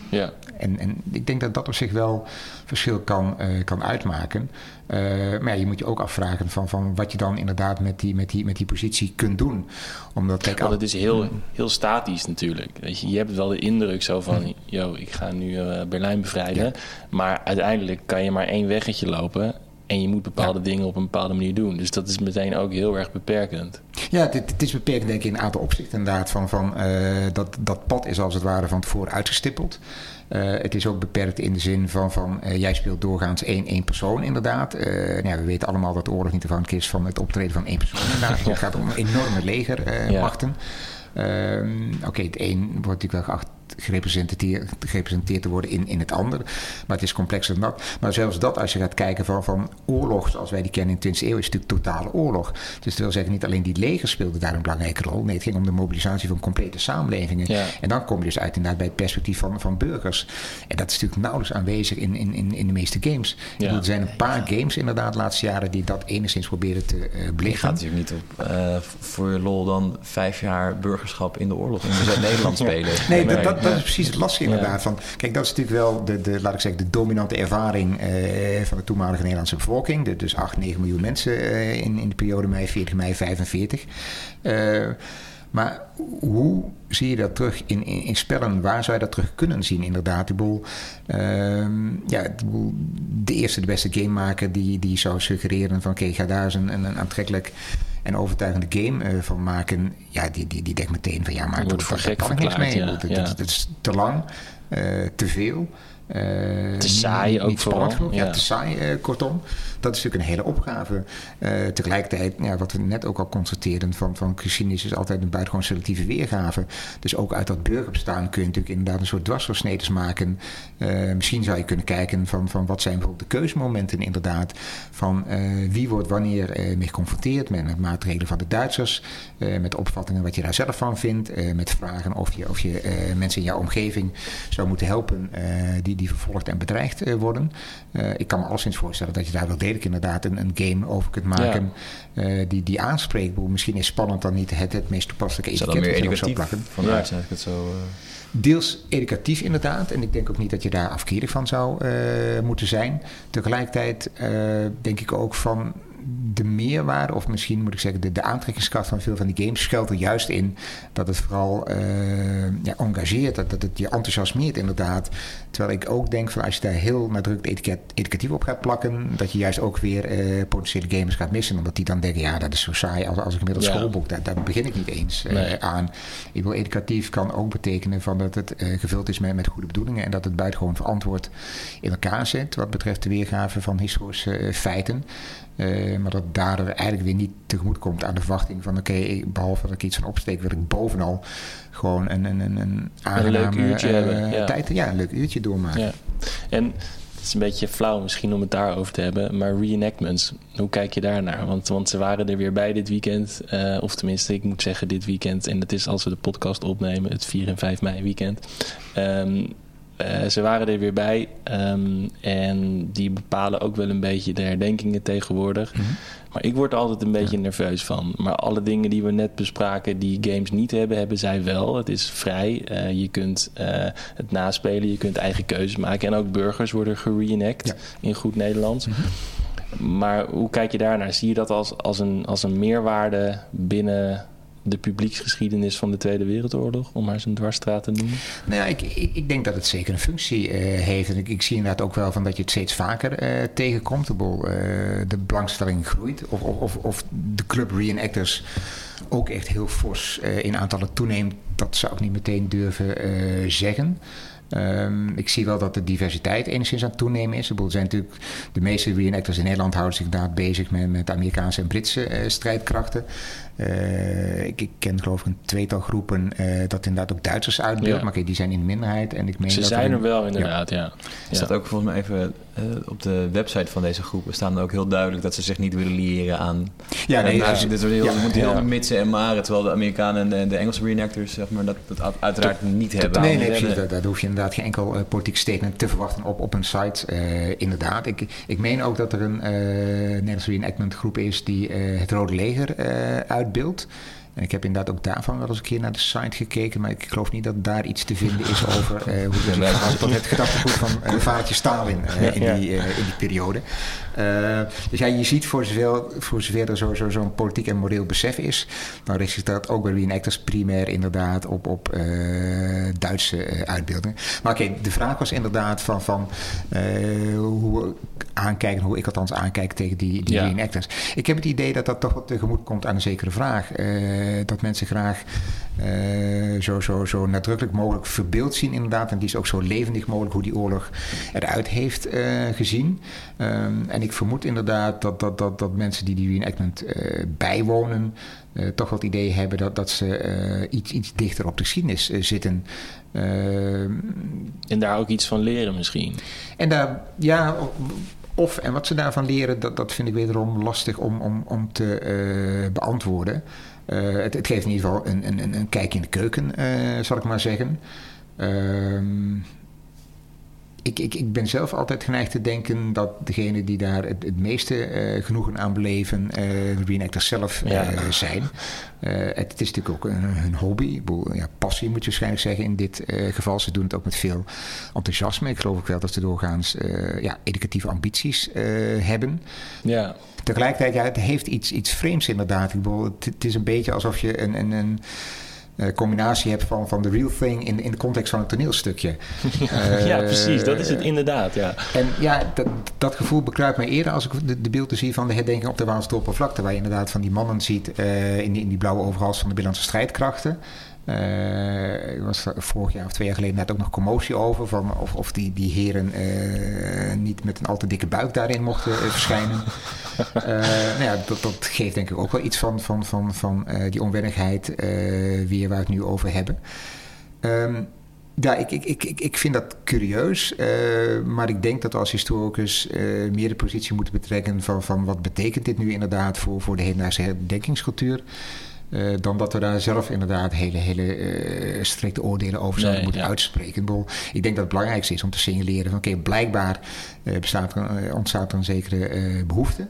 Ja. En, en ik denk dat dat op zich wel verschil kan, uh, kan uitmaken. Uh, maar ja, je moet je ook afvragen van, van wat je dan inderdaad met die, met die, met die positie kunt doen. Omdat, kijk, Want het is heel, heel statisch natuurlijk. Weet je, je hebt wel de indruk zo van, yo, ik ga nu uh, Berlijn bevrijden. Ja. Maar uiteindelijk kan je maar één weggetje lopen en je moet bepaalde ja. dingen op een bepaalde manier doen. Dus dat is meteen ook heel erg beperkend. Ja, het, het is beperkend denk ik in een aantal opzichten inderdaad. Van, van, uh, dat, dat pad is als het ware van tevoren uitgestippeld. Uh, het is ook beperkt in de zin van, van uh, jij speelt doorgaans één, één persoon inderdaad. nou ja, we weten allemaal dat de oorlog niet afhankelijk is van het optreden van één persoon inderdaad. [laughs] Het gaat om enorme legermachten. Ja. Um, Oké, okay, het een wordt natuurlijk wel geacht gerepresenteerd, gerepresenteerd te worden in, in het ander. Maar het is complexer dan dat. Maar zelfs dat, als je gaat kijken van, van oorlog zoals wij die kennen in de 20e eeuw, is natuurlijk totale oorlog. Dus dat wil zeggen, niet alleen die leger speelde daar een belangrijke rol. Nee, het ging om de mobilisatie van complete samenlevingen. Ja. En dan kom je dus uit inderdaad bij het perspectief van, van burgers. En dat is natuurlijk nauwelijks aanwezig in, in, in, in de meeste games. Ja. Bedoel, er zijn een paar games inderdaad de laatste jaren die dat enigszins proberen te uh, belichten. gaat natuurlijk niet op uh, voor je lol dan vijf jaar burgerschap in de oorlog in Zuid-Nederland [laughs] spelen. Nee, dat, dat, dat is precies het lastige inderdaad. Van, kijk, dat is natuurlijk wel de, de, laat ik zeggen, de dominante ervaring uh, van de toenmalige Nederlandse bevolking. De, dus 8, 9 miljoen mensen uh, in, in de periode mei 40, mei 45. Uh, maar hoe zie je dat terug in, in, in, spellen? Waar zou je dat terug kunnen zien, inderdaad? Ik bedoel, uh, ja, ik bedoel, de eerste, de beste gamemaker die, die zou suggereren van... oké, ga daar eens een, een aantrekkelijk en overtuigende game uh, van maken... ja, die, die, die denkt meteen van... ja, maar dat, dat, dat kan niks mee. Dat, is te lang, uh, te veel... Uh, te saai ook niet spannend vooral. Ja. ja. te saai, uh, kortom. Dat is natuurlijk een hele opgave. Uh, tegelijkertijd, ja, wat we net ook al constateerden, van, van geschiedenis is altijd een buitengewoon selectieve weergave. Dus ook uit dat burgerbestaan kun je natuurlijk inderdaad een soort dwarsdoorsneden maken. misschien zou je kunnen kijken van, van wat zijn bijvoorbeeld de keuzemomenten inderdaad. Van wie wordt wanneer mee geconfronteerd met, met maatregelen van de Duitsers. met opvattingen wat je daar zelf van vindt. met vragen of je, of je mensen in jouw omgeving zou moeten helpen die, die vervolgd en bedreigd worden. ik kan me alleszins voorstellen dat je daar wel degelijk inderdaad een, een game over kunt maken ja. uh, die, die aanspreekt. Misschien is spannend dan niet het, het meest toepasselijke etiket. Is dat meer educatief vanuit ja. het zo... Uh... Deels educatief inderdaad. En ik denk ook niet dat je daar afkerig van zou uh, moeten zijn. Tegelijkertijd denk ik ook van de meerwaarde, of misschien moet ik zeggen, de, de aantrekkingskracht van veel van die games schuilt er juist in dat het vooral uh, ja, engageert, dat, dat het je enthousiasmeert inderdaad. Terwijl ik ook denk van als je daar heel nadrukkelijk etiket, educatief op gaat plakken, dat je juist ook weer uh, potentiële gamers gaat missen. Omdat die dan denken, ja, dat is zo saai als, als ik inmiddels ja. schoolboek, daar, daar, begin ik niet eens uh, nee. aan. Ik wil educatief kan ook betekenen van dat het gevuld is met, met goede bedoelingen en dat het buitengewoon verantwoord in elkaar zit wat betreft de weergave van historische feiten. Uh, maar dat daardoor eigenlijk weer niet tegemoet komt aan de verwachting van oké, okay, behalve dat ik iets van opsteek, wil ik bovenal gewoon een, een, een, een aangename een leuk uurtje uh, hebben. Ja. tijd, ja, een leuk uurtje doormaken. Ja. En het is een beetje flauw misschien om het daarover te hebben, maar reenactments, hoe kijk je daarnaar? Want, want ze waren er weer bij dit weekend, uh, of tenminste, ik moet zeggen dit weekend, en dat is als we de podcast opnemen, het 4 en 5 mei weekend. Um, uh, ze waren er weer bij um, en die bepalen ook wel een beetje de herdenkingen tegenwoordig. Mhm. Maar ik word er altijd een beetje ja. nerveus van. Maar alle dingen die we net bespraken, die games niet hebben, hebben zij wel. Het is vrij. Uh, je kunt uh, het naspelen, je kunt eigen keuzes maken. En ook burgers worden gereenact ja. in goed Nederlands. Mm-hmm. Maar hoe kijk je daarnaar? Zie je dat als, als, een, als een meerwaarde binnen de publieksgeschiedenis van de Tweede Wereldoorlog, om maar zo'n dwarsstraat te noemen? Nou ja, ik, ik, ik, denk dat het zeker een functie uh, heeft. En ik, zie inderdaad ook wel van dat je het steeds vaker uh, tegenkomt. Uh, de belangstelling groeit. Of, of, of de club reenactors ook echt heel fors in aantallen toeneemt. Dat zou ik niet meteen durven zeggen. Um, ik zie wel dat de diversiteit enigszins aan het toenemen is. Er zijn natuurlijk de meeste reenactors in Nederland houden zich inderdaad bezig met, met Amerikaanse en Britse uh, strijdkrachten. Uh, ik, ik, ken geloof ik een tweetal groepen uh, dat inderdaad ook Duitsers uitbeeldt. Ja. Maar okay, die zijn in de minderheid. En ik meen Ze dat zijn er, wel inderdaad, ja. ja. Er staat ook volgens mij even uh, op de website van deze groepen staan ook heel duidelijk dat ze zich niet willen liëren aan. Ja, nee, dus, dit soort heel, ja, moet heel ja. mitsen en maren. Terwijl de Amerikanen en de, de Engelse reenactors zeg maar, dat, dat uiteraard niet hebben. Nee, nee, precies. Daar, daar hoef je inderdaad geen enkel uh, politiek statement te verwachten op, op een site. Uh, inderdaad. Ik, ik meen ook dat er een uh, Nederlandse reenactment groep is die het Rode Leger uitbeeldt. En ik heb inderdaad ook daarvan wel eens een keer naar de site gekeken, maar ik geloof niet dat daar iets te vinden is over uh, hoe het ja, gaat tot het gedachtegoed van uh, vadertje Stalin uh, in, die, in die periode. Dus ja, je ziet voor zover, voor zover er zo'n zo, zo politiek en moreel besef is, dan richt zich dat ook bij reenactors primair inderdaad op, op Duitse uitbeeldingen. Maar oké, okay, de vraag was inderdaad van, van hoe we aankijken, hoe ik althans aankijk tegen die, die ja. reenactors. Ik heb het idee dat dat toch wat tegemoet komt aan een zekere vraag dat mensen graag uh, zo, zo, zo nadrukkelijk mogelijk verbeeld zien, inderdaad. En die is ook zo levendig mogelijk hoe die oorlog eruit heeft uh, gezien. Um, en ik vermoed inderdaad dat, dat, dat, dat mensen die die reenactment uh, bijwonen, toch wel het idee hebben dat, dat ze iets, iets dichter op de geschiedenis zitten. en daar ook iets van leren misschien. En daar, ja. Of, en wat ze daarvan leren, dat, dat vind ik wederom lastig om, om, om te beantwoorden. Uh, het, geeft in ieder geval een, een, een kijk in de keuken, uh, zal ik maar zeggen. Uh, ik, ik, ik ben zelf altijd geneigd te denken dat degene die daar het, het meeste uh, genoegen aan beleven, de reenactors zelf ja. zijn. het, het, is natuurlijk ook een, een hobby, ja, passie moet je waarschijnlijk zeggen in dit geval. Ze doen het ook met veel enthousiasme. Ik geloof ook wel dat ze doorgaans ja, educatieve ambities hebben. Ja. Tegelijkertijd, ja, het heeft iets, iets vreemds inderdaad. Ik bedoel, het, het is een beetje alsof je een, een, een uh, combinatie hebt van, van the real thing in, in de context van een toneelstukje. [laughs] uh, ja, precies. Dat is het inderdaad, ja. En ja, dat, dat gevoel bekruipt mij eerder als ik de, de beelden zie van de herdenking op de Waalsdorpervlakte. Waar je inderdaad van die mannen ziet uh, in, die, in die blauwe overhals van de Binnenlandse strijdkrachten. Uh, was er vorig jaar of twee jaar geleden net ook nog commotie over. Van of, of die, die heren eh, niet met een al te dikke buik daarin mochten eh, verschijnen. [laughs] Eh, nou ja, dat, dat geeft denk ik ook wel iets van, van, van, van eh, die onwennigheid eh, weer waar we het nu over hebben. Ehm, ja, ik, ik, ik, ik- vind dat curieus, eh, maar ik denk dat we als historicus eh, meer de positie moeten betrekken van, van wat betekent dit nu inderdaad voor, voor de hedendaagse herdenkingscultuur. Eh, dan dat we daar zelf inderdaad hele, hele eh, strikte oordelen over zouden Nee, moeten ja. uitspreken. Ik, bedoel, ik denk dat het belangrijkste is om te signaleren van oké, blijkbaar eh, bestaat ontstaat er een zekere eh, behoefte.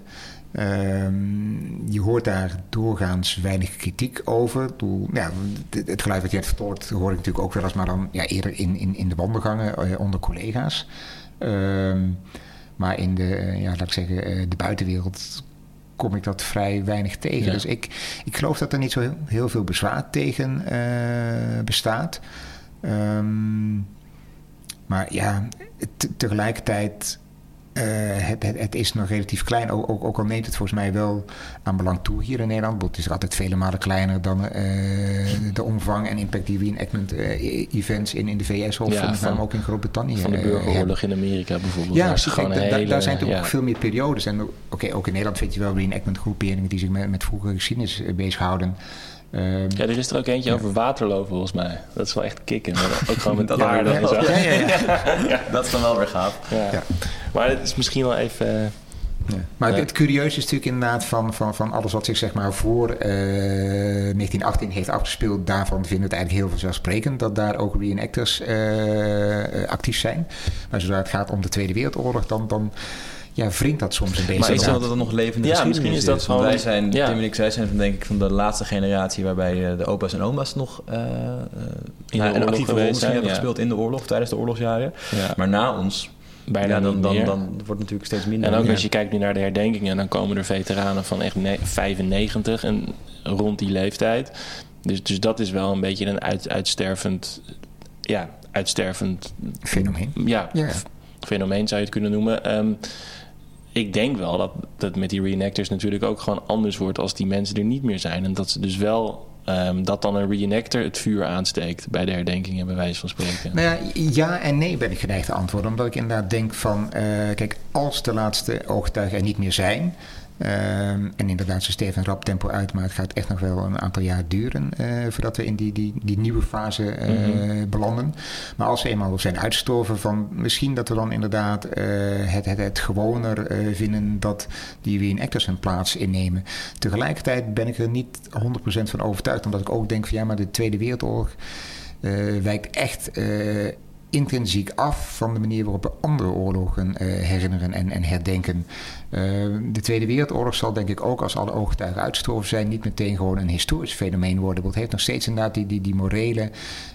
Ehm, je hoort daar doorgaans weinig kritiek over. Ja, het, het geluid wat je hebt vertolkt hoor ik natuurlijk ook wel eens, maar dan ja, eerder in, in, in de wandelgangen onder collega's. Ehm, maar in de, ja, laat ik zeggen, de buitenwereld kom ik dat vrij weinig tegen. Ja. Dus ik, ik geloof dat er niet zo heel, heel veel bezwaar tegen eh, bestaat. Ehm, maar ja, te- tegelijkertijd, eh, het, het, het is nog relatief klein. Ook, ook, ook al neemt het volgens mij wel aan belang toe hier in Nederland. Want Het is altijd vele malen kleiner dan eh, de omvang en impact die reenactment eh events in, in de VS of Ja, van- ook in Groot-Brittannië Van de burgeroorlog in Amerika bijvoorbeeld. Ja, precies. da- hele, daar zijn ja. ook veel meer periodes. En oké, ook in Nederland vind je wel reenactment groeperingen die zich met, met vroegere geschiedenis bezighouden. Ehm, Ja, er is er ook eentje over Waterloo volgens mij. Dat is wel echt kicken. Maar ook gewoon [laughs] met Dat en zo. wel. ja, ja, [laughs] ja. Dat is dan wel weer gaaf. Maar het is misschien wel even... eh, Ja. Maar het, Ja. het curieuze is natuurlijk inderdaad van, van, van alles wat zich zeg maar voor eh, 1918 heeft afgespeeld. Daarvan vinden we het eigenlijk heel vanzelfsprekend dat daar ook reenactors eh, eh, actief zijn. Maar zodra het gaat om de Tweede Wereldoorlog, dan, dan ja, wringt dat soms een beetje. Maar is dat het nog levende Ja, geschiedenis misschien is dat Want gewoon- wij zijn, ja. Tim en ik, zij zijn van, denk ik van de laatste generatie waarbij eh, de opa's en oma's nog eh, eh, de nou, een oorlog actieve rol geweest misschien zijn, hebben ja. gespeeld in de oorlog, tijdens de oorlogsjaren. ja, Maar na ons, bijna ja, dan, dan, dan wordt het natuurlijk steeds minder. En ook Ja. als je kijkt nu naar de herdenkingen, dan komen er veteranen van echt ne- 95 en rond die leeftijd. Dus, dus dat is wel een beetje een uit, uitstervend, ja, uitstervend Fenomeen. ja, Ja. fenomeen zou je het kunnen noemen. Ehm, ik denk wel dat dat met die reenactors natuurlijk ook gewoon anders wordt als die mensen er niet meer zijn. En dat ze dus wel, ehm, dat dan een reenactor het vuur aansteekt bij de herdenkingen, bij wijze van spreken. Nou ja, ja en nee ben ik geneigd te antwoorden. Omdat ik inderdaad denk van, eh, kijk, als de laatste ooggetuigen er niet meer zijn... ehm, en inderdaad, ze sterven een rap tempo uit, maar het gaat echt nog wel een aantal jaar duren eh, voordat we in die, die, die nieuwe fase eh, Mhm. belanden. Maar als ze eenmaal zijn uitgestorven, van misschien dat we dan inderdaad eh, het, het, het gewoner vinden dat die reenactors hun plaats innemen. Tegelijkertijd ben ik er niet 100% van overtuigd, omdat ik ook denk van ja, maar de Tweede Wereldoorlog wijkt echt intrinsiek af van de manier waarop we andere oorlogen herinneren en, en herdenken. Eh, de Tweede Wereldoorlog zal denk ik ook als alle ooggetuigen uitgestorven zijn niet meteen gewoon een historisch fenomeen worden. Het heeft nog steeds inderdaad die, die, die morele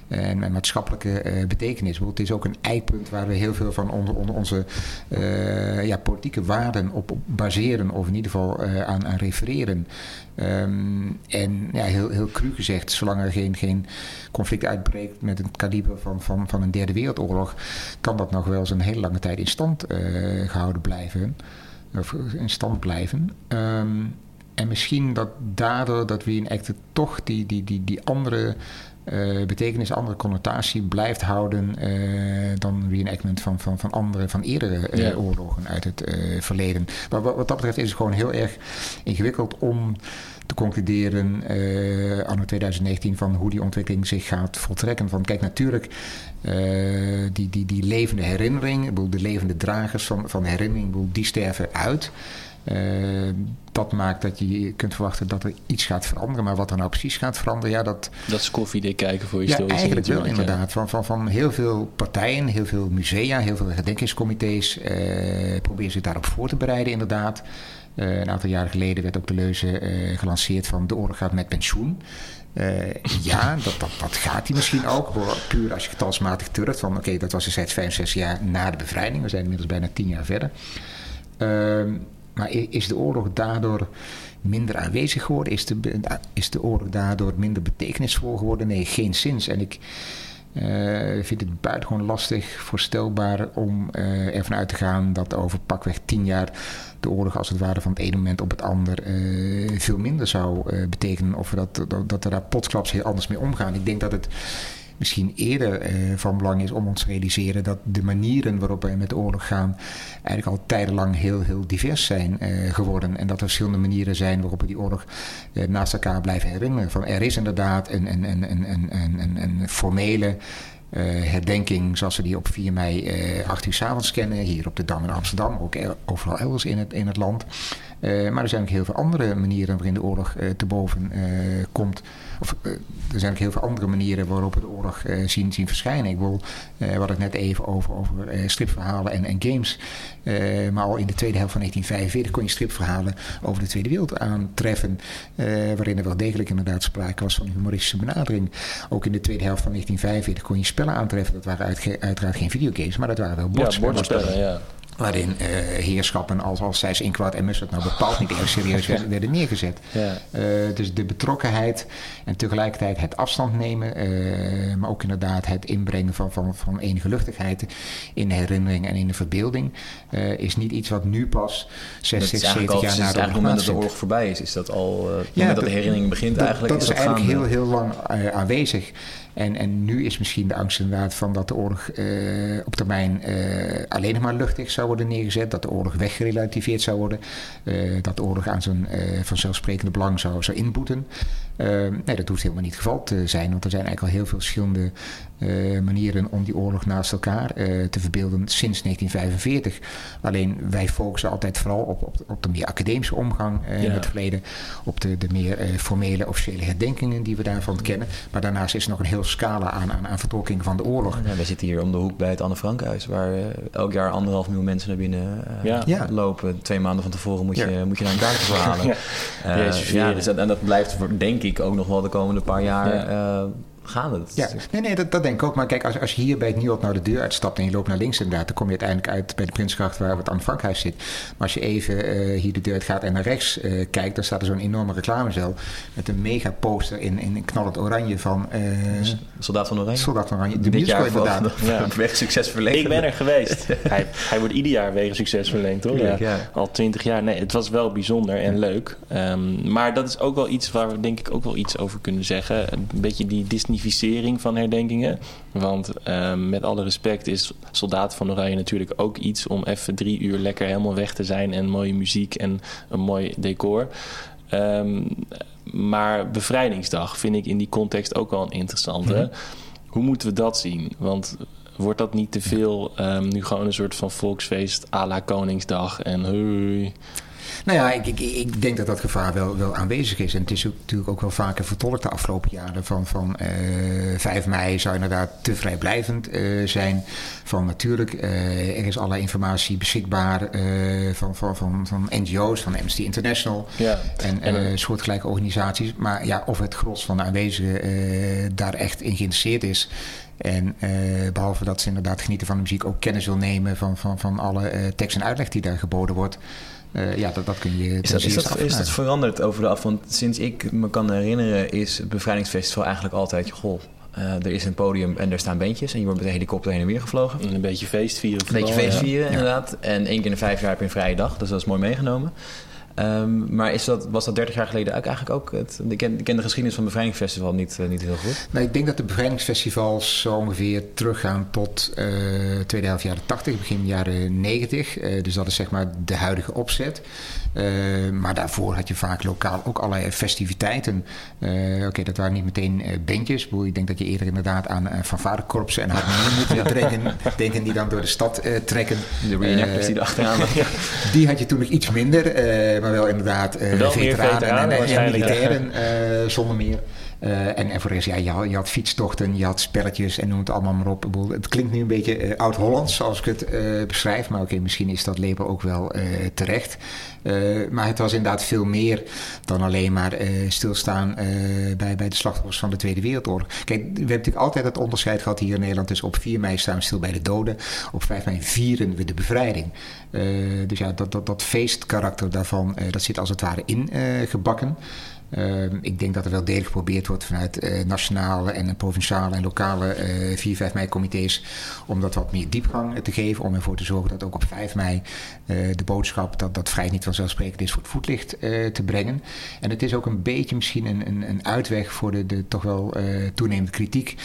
en, maatschappelijke eh, betekenis. Het is ook een eikpunt waar we heel veel van onder, onder onze eh, ja, politieke waarden op, op baseren of in ieder geval aan, aan refereren. Ehm, en ja, heel, heel cru gezegd, zolang er geen, geen conflict uitbreekt met een kaliber van, van, van een derde wereldoorlog, kan dat nog wel eens een hele lange tijd in stand eh, gehouden blijven. Of in stand blijven. Ehm, en misschien dat daardoor dat reenacten toch die, die, die, die andere eh, betekenis, andere connotatie blijft houden eh, dan reenactment van, van, van andere, van eerdere eh, Ja. oorlogen uit het verleden. Maar wat, wat dat betreft is het gewoon heel erg ingewikkeld om te concluderen eh anno 2019 van hoe die ontwikkeling zich gaat voltrekken. Van kijk, natuurlijk eh, die, die, die levende herinnering, ik bedoel, de levende dragers van, van herinnering, ik bedoel, die sterven uit. Eh, dat maakt dat je kunt verwachten dat er iets gaat veranderen. Maar wat er nou precies gaat veranderen, ja, dat, Dat is koffiedik kijken voor ja, historici eigenlijk wel ja. inderdaad. Van, van, van heel veel partijen, heel veel musea, heel veel herdenkingscomité's eh, proberen zich daarop voor te bereiden inderdaad. Eh, een aantal jaren geleden werd ook de leuze eh, gelanceerd van de oorlog gaat met pensioen. Eh, ja, [laughs] dat, dat, dat gaat hij misschien ook. Puur als je getalsmatig turft. Van oké, dat was destijds 65 jaar na de bevrijding. We zijn inmiddels bijna 10 jaar verder. Ehm, maar is de oorlog daardoor minder aanwezig geworden? Is de, is de oorlog daardoor minder betekenisvol geworden? Nee, geen zins. En ik eh, vind het buitengewoon lastig voorstelbaar om eh, ervan uit te gaan dat over pakweg tien jaar de oorlog als het ware van het ene moment op het ander eh, veel minder zou betekenen. Of dat, dat, dat er daar plotsklaps heel anders mee omgaan. Ik denk dat het misschien eerder van belang is om ons te realiseren dat de manieren waarop wij met oorlog gaan eigenlijk al tijdenlang heel, heel divers zijn geworden. En dat er verschillende manieren zijn waarop we die oorlog naast elkaar blijven herinneren. Van, er is inderdaad een, een, een, een, een, een, een formele herdenking zoals we die op 4 mei uh, 8 uur s avonds kennen. Hier op de Dam in Amsterdam, ook overal elders in het, in het land. Maar er zijn ook heel veel andere manieren waarin de oorlog te boven komt. Of, er zijn ook heel veel andere manieren waarop we de oorlog zien, zien verschijnen. Ik wil, we hadden het net even over, over stripverhalen en, en games. maar al in de tweede helft van 1945 kon je stripverhalen over de Tweede Wereld aantreffen. waarin er wel degelijk inderdaad sprake was van een humoristische benadering. Ook in de tweede helft van 1945 kon je spellen aantreffen. Dat waren uiteraard geen videogames, maar dat waren wel bordspellen. Ja, bordspellen, ja waarin uh, heerschappen als, als Zijs Inkwart en Mussert nou bepaald niet erg serieus werden, [laughs] neergezet. Ja. Uh, dus de betrokkenheid en tegelijkertijd het afstand nemen, uh, maar ook inderdaad het inbrengen van, van, van enige luchtigheid in de herinnering en in de verbeelding, is niet iets wat nu pas 60, 70 jaar na de oorlog moment dat de oorlog voorbij is, is dat al, ja, dat de herinnering begint dat, eigenlijk. Dat is, eigenlijk heel, heel lang aanwezig. En, en nu is misschien de angst inderdaad van dat de oorlog uh, op termijn uh, alleen nog maar luchtig zou worden neergezet. Dat de oorlog weggerelativeerd zou worden. Uh, dat de oorlog aan zijn vanzelfsprekende belang zou, zou inboeten. nee, dat hoeft helemaal niet het geval te zijn. Want er zijn eigenlijk al heel veel verschillende manieren om die oorlog naast elkaar te verbeelden sinds 1945. Alleen wij focussen altijd vooral op, op, op de meer academische omgang ja. met het verleden. Op de, de meer formele officiële herdenkingen die we daarvan kennen. Maar daarnaast is er nog een heel scala aan, aan, aan vertolking van de oorlog. Ja, wij zitten hier om de hoek bij het Anne Frankhuis, waar uh, elk jaar anderhalf miljoen mensen naar binnen uh, ja. lopen. Twee maanden van tevoren moet je, moet je naar een kaartje verhalen. [laughs] ja. Uh, ja, dus dat, en dat blijft denk ik ook nog wel de komende paar jaar gaan het. Ja, nee, nee, dat, dat denk ik ook. Maar kijk, als, als je hier bij het Nieuwop naar de deur uitstapt en je loopt naar links inderdaad, dan kom je uiteindelijk uit bij de Prinsgracht waar het aan Frankhuis zit. Maar als je even uh, hier de deur gaat en naar rechts uh, kijkt, dan staat er zo'n enorme reclamecel met een mega poster in, in knallend oranje van... Uh, Soldaat van Oranje? Soldaat van Oranje. De musical inderdaad. Ja. [laughs] Weg succes verleend. Ik ben er geweest. [laughs] hij, hij wordt ieder jaar wegen succes verleend, hoor. Ja. ja. Al twintig jaar. Nee, het was wel bijzonder en leuk. Um, maar dat is ook wel iets waar we denk ik ook wel iets over kunnen zeggen. Een beetje die Disneyficering van herdenkingen. Want um, met alle respect is Soldaat van Oranje natuurlijk ook iets om even drie uur lekker helemaal weg te zijn en mooie muziek en een mooi decor. Um, maar bevrijdingsdag vind ik in die context ook wel een interessante. Mm Hoe moeten we dat zien? Want wordt dat niet te veel um, nu gewoon een soort van volksfeest à la Koningsdag en hey. Nou ja, ik, ik, ik, denk dat dat gevaar wel, wel aanwezig is. En het is ook, natuurlijk ook wel vaker vertolkt de afgelopen jaren. Van, van uh, eh, 5 mei zou inderdaad te vrijblijvend uh, zijn. Van natuurlijk, uh, er is allerlei informatie beschikbaar van, van, van, van NGO's, van Amnesty International. Ja. En, en soortgelijke organisaties. Maar ja, of het gros van de aanwezigen daar echt in geïnteresseerd is. En uh, behalve dat ze inderdaad genieten van de muziek, ook kennis wil nemen van, van, van alle uh, tekst en uitleg die daar geboden wordt. Uh, ja, dat, dat kun je. Is dat, is, dat, is dat veranderd over de af? Want sinds ik me kan herinneren, is het bevrijdingsfestival eigenlijk altijd: goh, uh, er is een podium en er staan bandjes. En je wordt met een helikopter heen en weer gevlogen. En een beetje feestvieren. Een beetje feestvieren, ja. inderdaad. En één keer in de vijf jaar heb je een vrije dag. Dus dat is mooi meegenomen. Um, maar is dat, was dat 30 jaar geleden ook eigenlijk ook? Het, ik, ken, ik ken de geschiedenis van het Bevrijdingsfestival niet, uh, niet heel goed. Nou, ik denk dat de Bevrijdingsfestivals zo ongeveer teruggaan tot uh, tweede helft jaren 80, begin jaren 90. Uh, eh, dus dat is zeg maar de huidige opzet. maar daarvoor had je vaak lokaal ook allerlei festiviteiten. Oké, okay, dat waren niet meteen bandjes. Ik denk dat je eerder inderdaad aan fanfarekorpsen en harmonieën moet [laughs] denken, denken die dan door de stad trekken. De reenactors die achteraan [laughs] Die had je toen nog iets minder. maar maar wel inderdaad uh, wel veteranen, veteranen en, en, militairen uh, zonder meer. Uh, en, en voor ja, je had, fietstochten, je had spelletjes en noem het allemaal maar op. Het klinkt nu een beetje uh, oud-Hollands zoals ik het uh, beschrijf. Maar oké, misschien is dat label ook wel terecht. maar het was inderdaad veel meer dan alleen maar stilstaan bij, bij de slachtoffers van de Tweede Wereldoorlog. Kijk, we hebben natuurlijk altijd het onderscheid gehad hier in Nederland. Dus op 4 mei staan we stil bij de doden. Op 5 mei vieren we de bevrijding. dus ja, dat, dat, dat feestkarakter daarvan, dat zit als het ware ingebakken. Ehm, ik denk dat er wel degelijk geprobeerd wordt vanuit uh, nationale en provinciale en lokale uh, 4, 5 mei comité's om dat wat meer diepgang te geven. Om ervoor te zorgen dat ook op 5 mei uh, de boodschap dat dat vrij niet vanzelfsprekend is voor het voetlicht te brengen. En het is ook een beetje misschien een, een, een uitweg voor de, de toch wel toenemende kritiek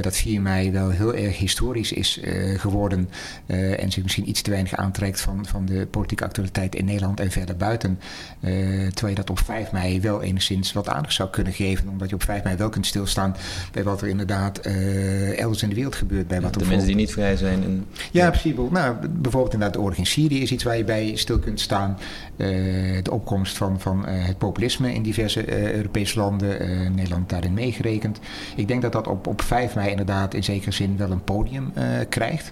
dat 4 mei wel heel erg historisch is geworden en zich misschien iets te weinig aantrekt van, van de politieke actualiteit in Nederland en verder buiten. terwijl je dat op 5 mei wel enigszins enigszins wat aandacht zou kunnen geven. Omdat je op 5 mei wel kunt stilstaan bij wat er inderdaad uh, elders in de wereld gebeurt. Bij wat de mensen die niet vrij zijn. En... Ja, precies. Nou, bijvoorbeeld inderdaad de oorlog in Syrië is iets waar je bij stil kunt staan. Uh, de opkomst van, van uh, het populisme in diverse Europese landen. Nederland daarin meegerekend. Ik denk dat dat op, op 5 mei inderdaad in zekere zin wel een podium krijgt.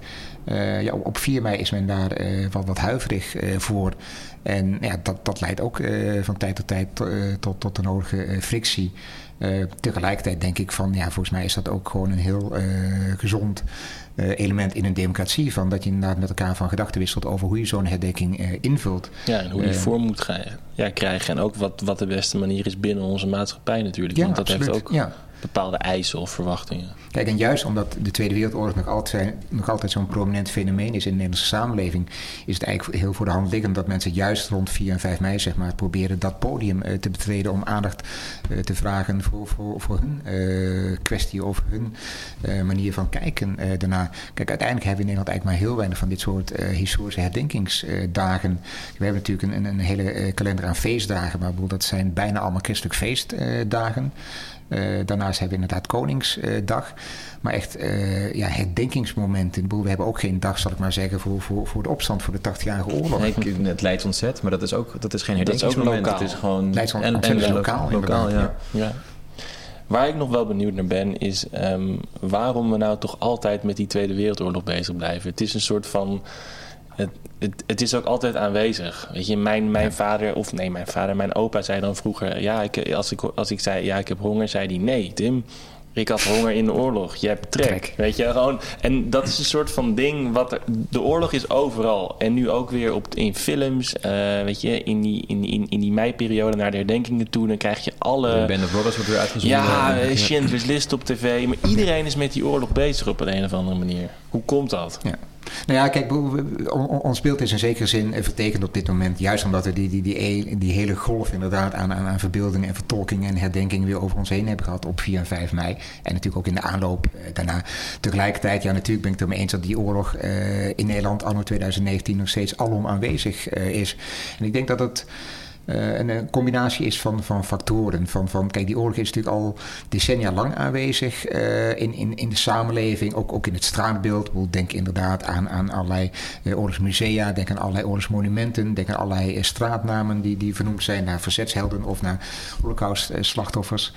Ja, op 4 mei is men daar wat, wat huiverig voor. En ja, dat, dat leidt ook uh, van tijd tot tijd uh, tot, tot de nodige uh, frictie. tegelijkertijd denk ik van, ja, volgens mij is dat ook gewoon een heel gezond element in een democratie. Van dat je inderdaad met elkaar van gedachten wisselt over hoe je zo'n herdenking invult. Ja, en hoe die vorm moet gaan, ja, krijgen. En ook wat, wat de beste manier is binnen onze maatschappij natuurlijk. Ja, Want dat absoluut. heeft ook ja bepaalde eisen of verwachtingen. Kijk, en juist omdat de Tweede Wereldoorlog nog altijd, nog altijd zo'n prominent fenomeen is in de Nederlandse samenleving, is het eigenlijk heel voor de hand liggend dat mensen juist rond 4 en 5 mei zeg maar, proberen dat podium uh, te betreden om aandacht uh, te vragen voor, voor, voor hun uh, kwestie of hun manier van kijken daarna. Kijk, uiteindelijk hebben we in Nederland eigenlijk maar heel weinig van dit soort historische herdenkingsdagen. we hebben natuurlijk een, een hele kalender aan feestdagen, maar dat zijn bijna allemaal christelijk feestdagen. Uh, daarnaast hebben we inderdaad Koningsdag. Maar echt uh, ja, herdenkingsmomenten. We hebben ook geen dag, zal ik maar zeggen, voor, voor, voor de opstand voor de 80-jarige oorlog. Nee, het Leids ontzet, maar dat is, ook, dat is geen herdenkingsmoment. Dat is, het is gewoon... En, en, lokaal, lokaal ja. ja. Waar ik nog wel benieuwd naar ben, is um, waarom we nou toch altijd met die Tweede Wereldoorlog bezig blijven. Het is een soort van het, het, het, is ook altijd aanwezig. Weet je, mijn, mijn vader, of nee, mijn vader, mijn opa zei dan vroeger: ja, ik, als, ik, als ik zei ja, ik heb honger, zei hij nee, Tim. Ik had honger in de oorlog. Je hebt trek. Weet je, gewoon. En dat is een soort van ding. Wat er, de oorlog is overal. En nu ook weer op, in films. Uh, weet je, in die, in, in, in die meiperiode naar de herdenkingen toe. Dan krijg je alle. De Band of Brothers wordt weer uitgezonden. Ja, ja. Schindler's List op tv. Maar iedereen is met die oorlog bezig op een, een of andere manier. Hoe komt dat? Ja. Nou ja, kijk, ons beeld is in zekere zin vertekend op dit moment. Juist omdat we die, die, die, die hele golf inderdaad aan, aan, aan verbeeldingen en vertolkingen en herdenkingen weer over ons heen hebben gehad op 4 en 5 mei. En natuurlijk ook in de aanloop eh, daarna. Tegelijkertijd, ja, natuurlijk ben ik het ermee eens dat die oorlog uh, in Nederland anno 2019 nog steeds alom aanwezig uh, is. En ik denk dat het. Uh, een combinatie is van, van factoren. Van, van, kijk, die oorlog is natuurlijk al decennia lang aanwezig uh, in, in, in de samenleving, ook, ook in het straatbeeld. Denk inderdaad aan, aan allerlei uh, oorlogsmusea, denk aan allerlei oorlogsmonumenten, denk aan allerlei straatnamen die, die vernoemd zijn naar verzetshelden of naar holocaust-slachtoffers.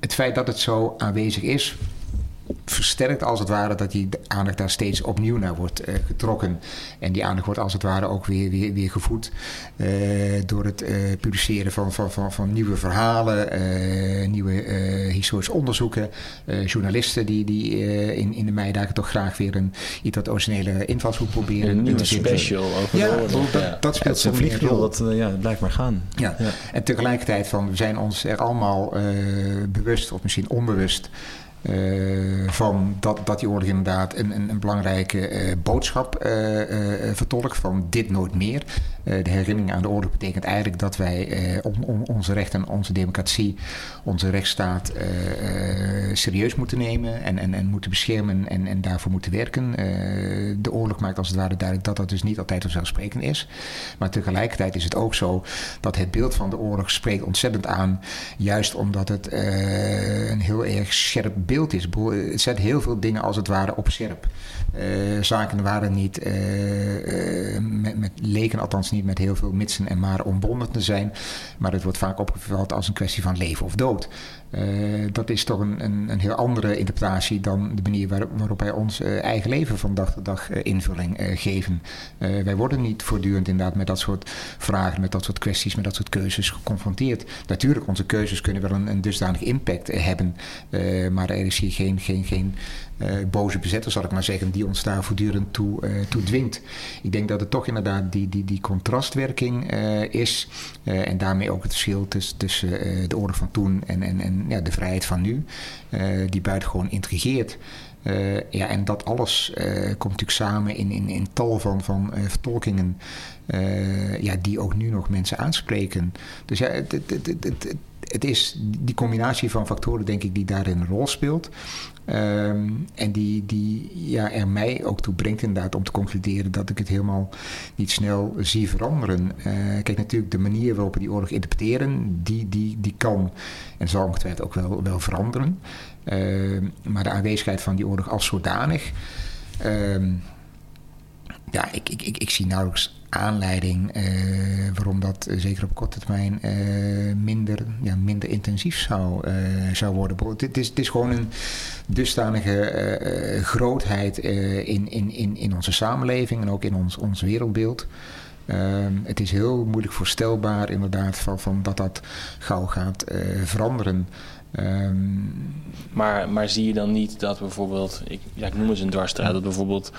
het feit dat het zo aanwezig is, versterkt als het ware dat die aandacht daar steeds opnieuw naar wordt uh, getrokken. En die aandacht wordt als het ware ook weer, weer, weer gevoed uh, door het uh, publiceren van, van, van, van, nieuwe verhalen, nieuwe historische onderzoeken. journalisten die, die in, in de meidagen toch graag weer een iets wat originele invalshoek proberen. Een nieuwe special over ja, dat, dat, dat speelt een rol. Dat ja, blijft maar gaan. Ja. ja. En tegelijkertijd van, we zijn ons er allemaal bewust, of misschien onbewust... Uh, van dat, dat die oorlog inderdaad een, een, een belangrijke uh, boodschap uh, vertolkt van dit nooit meer. de herinnering aan de oorlog betekent eigenlijk dat wij on, on, onze rechten, onze democratie, onze rechtsstaat serieus moeten nemen en, en, en moeten beschermen en, en daarvoor moeten werken. de oorlog maakt als het ware duidelijk dat dat dus niet altijd vanzelfsprekend is. Maar tegelijkertijd is het ook zo dat het beeld van de oorlog spreekt ontzettend aan, juist omdat het een heel erg scherp beeld is. Het zet heel veel dingen als het ware op scherp. Uh, zaken waren niet, uh, uh, met, met, leken althans niet met heel veel mitsen en maar ombonden te zijn. Maar het wordt vaak opgevat als een kwestie van leven of dood. Dat is toch een, een, een, heel andere interpretatie dan de manier waar, waarop wij ons eigen leven van dag tot dag invulling geven. wij worden niet voortdurend inderdaad met dat soort vragen, met dat soort kwesties, met dat soort keuzes geconfronteerd. Natuurlijk, onze keuzes kunnen wel een, een dusdanig impact hebben, maar er is hier geen, geen, geen boze bezetter, zal ik maar zeggen, die ons daar voortdurend toe, toe dwingt. Ik denk dat het toch inderdaad die, die, die contrastwerking is en daarmee ook het verschil tussen, tussen de orde van toen en, en, en de vrijheid van nu, die buitengewoon intrigeert. Uh, ja, en dat alles uh, komt natuurlijk samen in, in, in tal van, van uh, vertolkingen ja, die ook nu nog mensen aanspreken. Dus ja, het, het, het, het is die combinatie van factoren, denk ik, die daarin een rol speelt. Um, en die, die ja, er mij ook toe brengt inderdaad om te concluderen dat ik het helemaal niet snel zie veranderen. kijk, natuurlijk de manier waarop we die oorlog interpreteren, die, die, die kan en zal ongetwijfeld ook wel, wel veranderen. Ehm, maar de aanwezigheid van die oorlog als zodanig. Ehm, ja, ik, ik, ik, ik, zie nauwelijks aanleiding uh, waarom dat uh, zeker op korte termijn uh, minder, ja, minder intensief zou, zou worden. Het is, het is gewoon een dusdanige grootheid in, in, in, in onze samenleving en ook in ons, ons wereldbeeld. Ehm, het is heel moeilijk voorstelbaar inderdaad van, van dat dat gauw gaat veranderen. Ehm, maar, maar zie je dan niet dat bijvoorbeeld, ik, ja, ik noem eens een dwarsstraat, dat bijvoorbeeld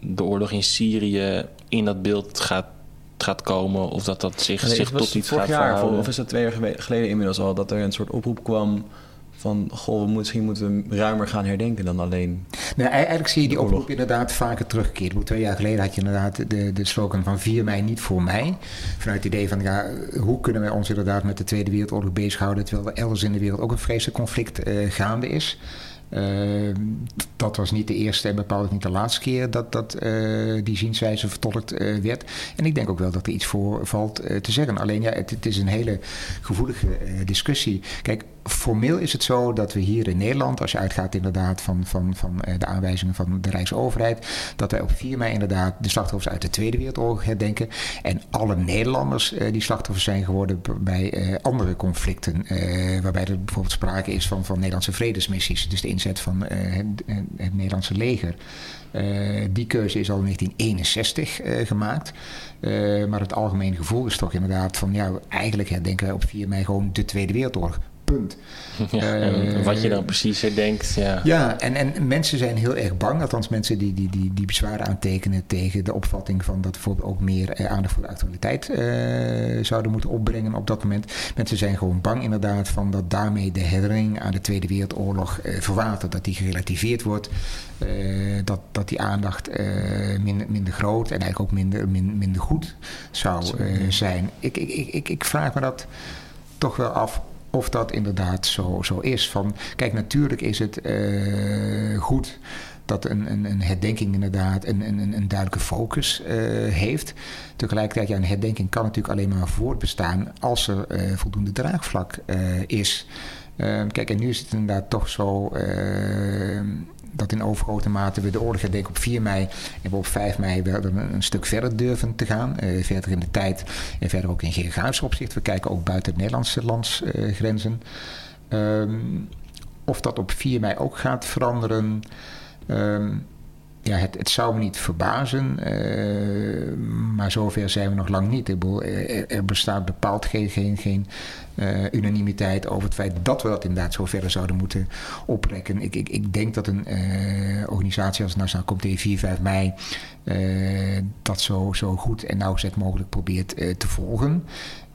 de, oorlog in Syrië in dat beeld gaat, gaat komen of dat dat zich, zich tot iets gaat jaar, verhouden? Of is dat twee jaar geleden inmiddels al dat er een soort oproep kwam van goh, we misschien moeten we ruimer gaan herdenken dan alleen. Nou, eigenlijk zie je die oproep inderdaad vaker teruggekeerd. Twee jaar geleden had je inderdaad de, de slogan van 4 mei niet voor mij. Vanuit het idee van ja, hoe kunnen wij ons inderdaad met de Tweede Wereldoorlog bezighouden terwijl er elders in de wereld ook een vreselijk conflict uh, gaande is. Uh, dat was niet de eerste en bepaald niet de laatste keer dat, dat uh, die zienswijze vertolkt uh, werd. En ik denk ook wel dat er iets voor valt te zeggen. Alleen ja, het, het is een hele gevoelige discussie. Kijk, formeel is het zo dat we hier in Nederland, als je uitgaat inderdaad van, van, van de aanwijzingen van de Rijksoverheid, dat wij op 4 mei inderdaad de slachtoffers uit de Tweede Wereldoorlog herdenken. En alle Nederlanders die slachtoffers zijn geworden bij andere conflicten, waarbij er bijvoorbeeld sprake is van, van Nederlandse vredesmissies. Dus de inzet van het, het, Nederlandse leger. Die keuze is al in 1961 uh, gemaakt. Maar het algemene gevoel is toch inderdaad van... ja, eigenlijk herdenken wij op 4 mei gewoon de Tweede Wereldoorlog. Punt. [laughs] Ja, en wat je dan precies denkt. Ja, ja en, en mensen zijn heel erg bang. Althans, mensen die, die, die, die bezwaren aantekenen tegen de opvatting van dat bijvoorbeeld ook meer eh, aandacht voor de actualiteit eh, zouden moeten opbrengen op dat moment. Mensen zijn gewoon bang inderdaad van dat daarmee de herinnering aan de Tweede Wereldoorlog eh, verwatert. Dat die gerelativeerd wordt. Dat, dat die aandacht minder, minder groot en eigenlijk ook minder, min, minder goed zou zijn. Ik, ik, ik, ik vraag me dat toch wel af of dat inderdaad zo, zo is. Van, kijk, natuurlijk is het uh, goed dat een, een, een, herdenking inderdaad een, een, een duidelijke focus uh, heeft. Tegelijkertijd, ja, een herdenking kan natuurlijk alleen maar voortbestaan als er uh, voldoende draagvlak is. kijk, en nu is het inderdaad toch zo dat in overgrote mate we de oorlog herdenken op 4 mei en we op 5 mei wel een, stuk verder durven te gaan. Uh, verder in de tijd en verder ook in geografisch opzicht. We kijken ook buiten het Nederlandse landsgrenzen. Uh, um, of dat op 4 mei ook gaat veranderen. Um, ja, het, zou me niet verbazen, uh, maar zover zijn we nog lang niet. Er, er bestaat bepaald geen, geen, geen unanimiteit over het feit dat we dat inderdaad zo verder zouden moeten oprekken. Ik, ik, ik denk dat een organisatie als het Nationaal Comité 4, 5 mei dat zo, zo goed en nauwgezet mogelijk probeert te volgen.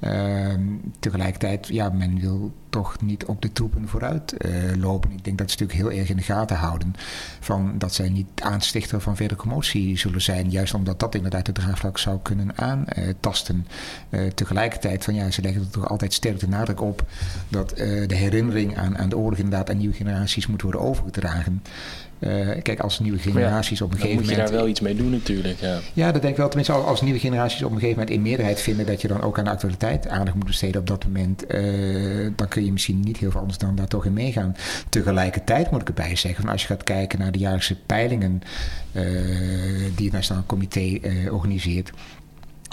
Ehm, tegelijkertijd, ja, men wil toch niet op de troepen vooruit uh, lopen. Ik denk dat ze natuurlijk heel erg in de gaten houden van dat zij niet aanstichter van verdere commotie zullen zijn. Juist omdat dat inderdaad de draagvlak zou kunnen aantasten. Uh, tegelijkertijd, van ja, ze leggen er toch altijd sterk de nadruk op dat uh, de herinnering aan, aan de oorlog inderdaad aan nieuwe generaties moet worden overgedragen. Uh, kijk, als nieuwe generaties ja, op een gegeven moment... moet je daar wel iets mee doen natuurlijk, ja. Ja, dat denk ik wel. Tenminste, als nieuwe generaties op een gegeven moment in meerderheid vinden... dat je dan ook aan de actualiteit aandacht moet besteden op dat moment... Uh, dan kun je misschien niet heel veel anders dan daar toch in meegaan. Tegelijkertijd moet ik erbij zeggen... Van als je gaat kijken naar de jaarlijkse peilingen... Uh, die het Nationaal Comité organiseert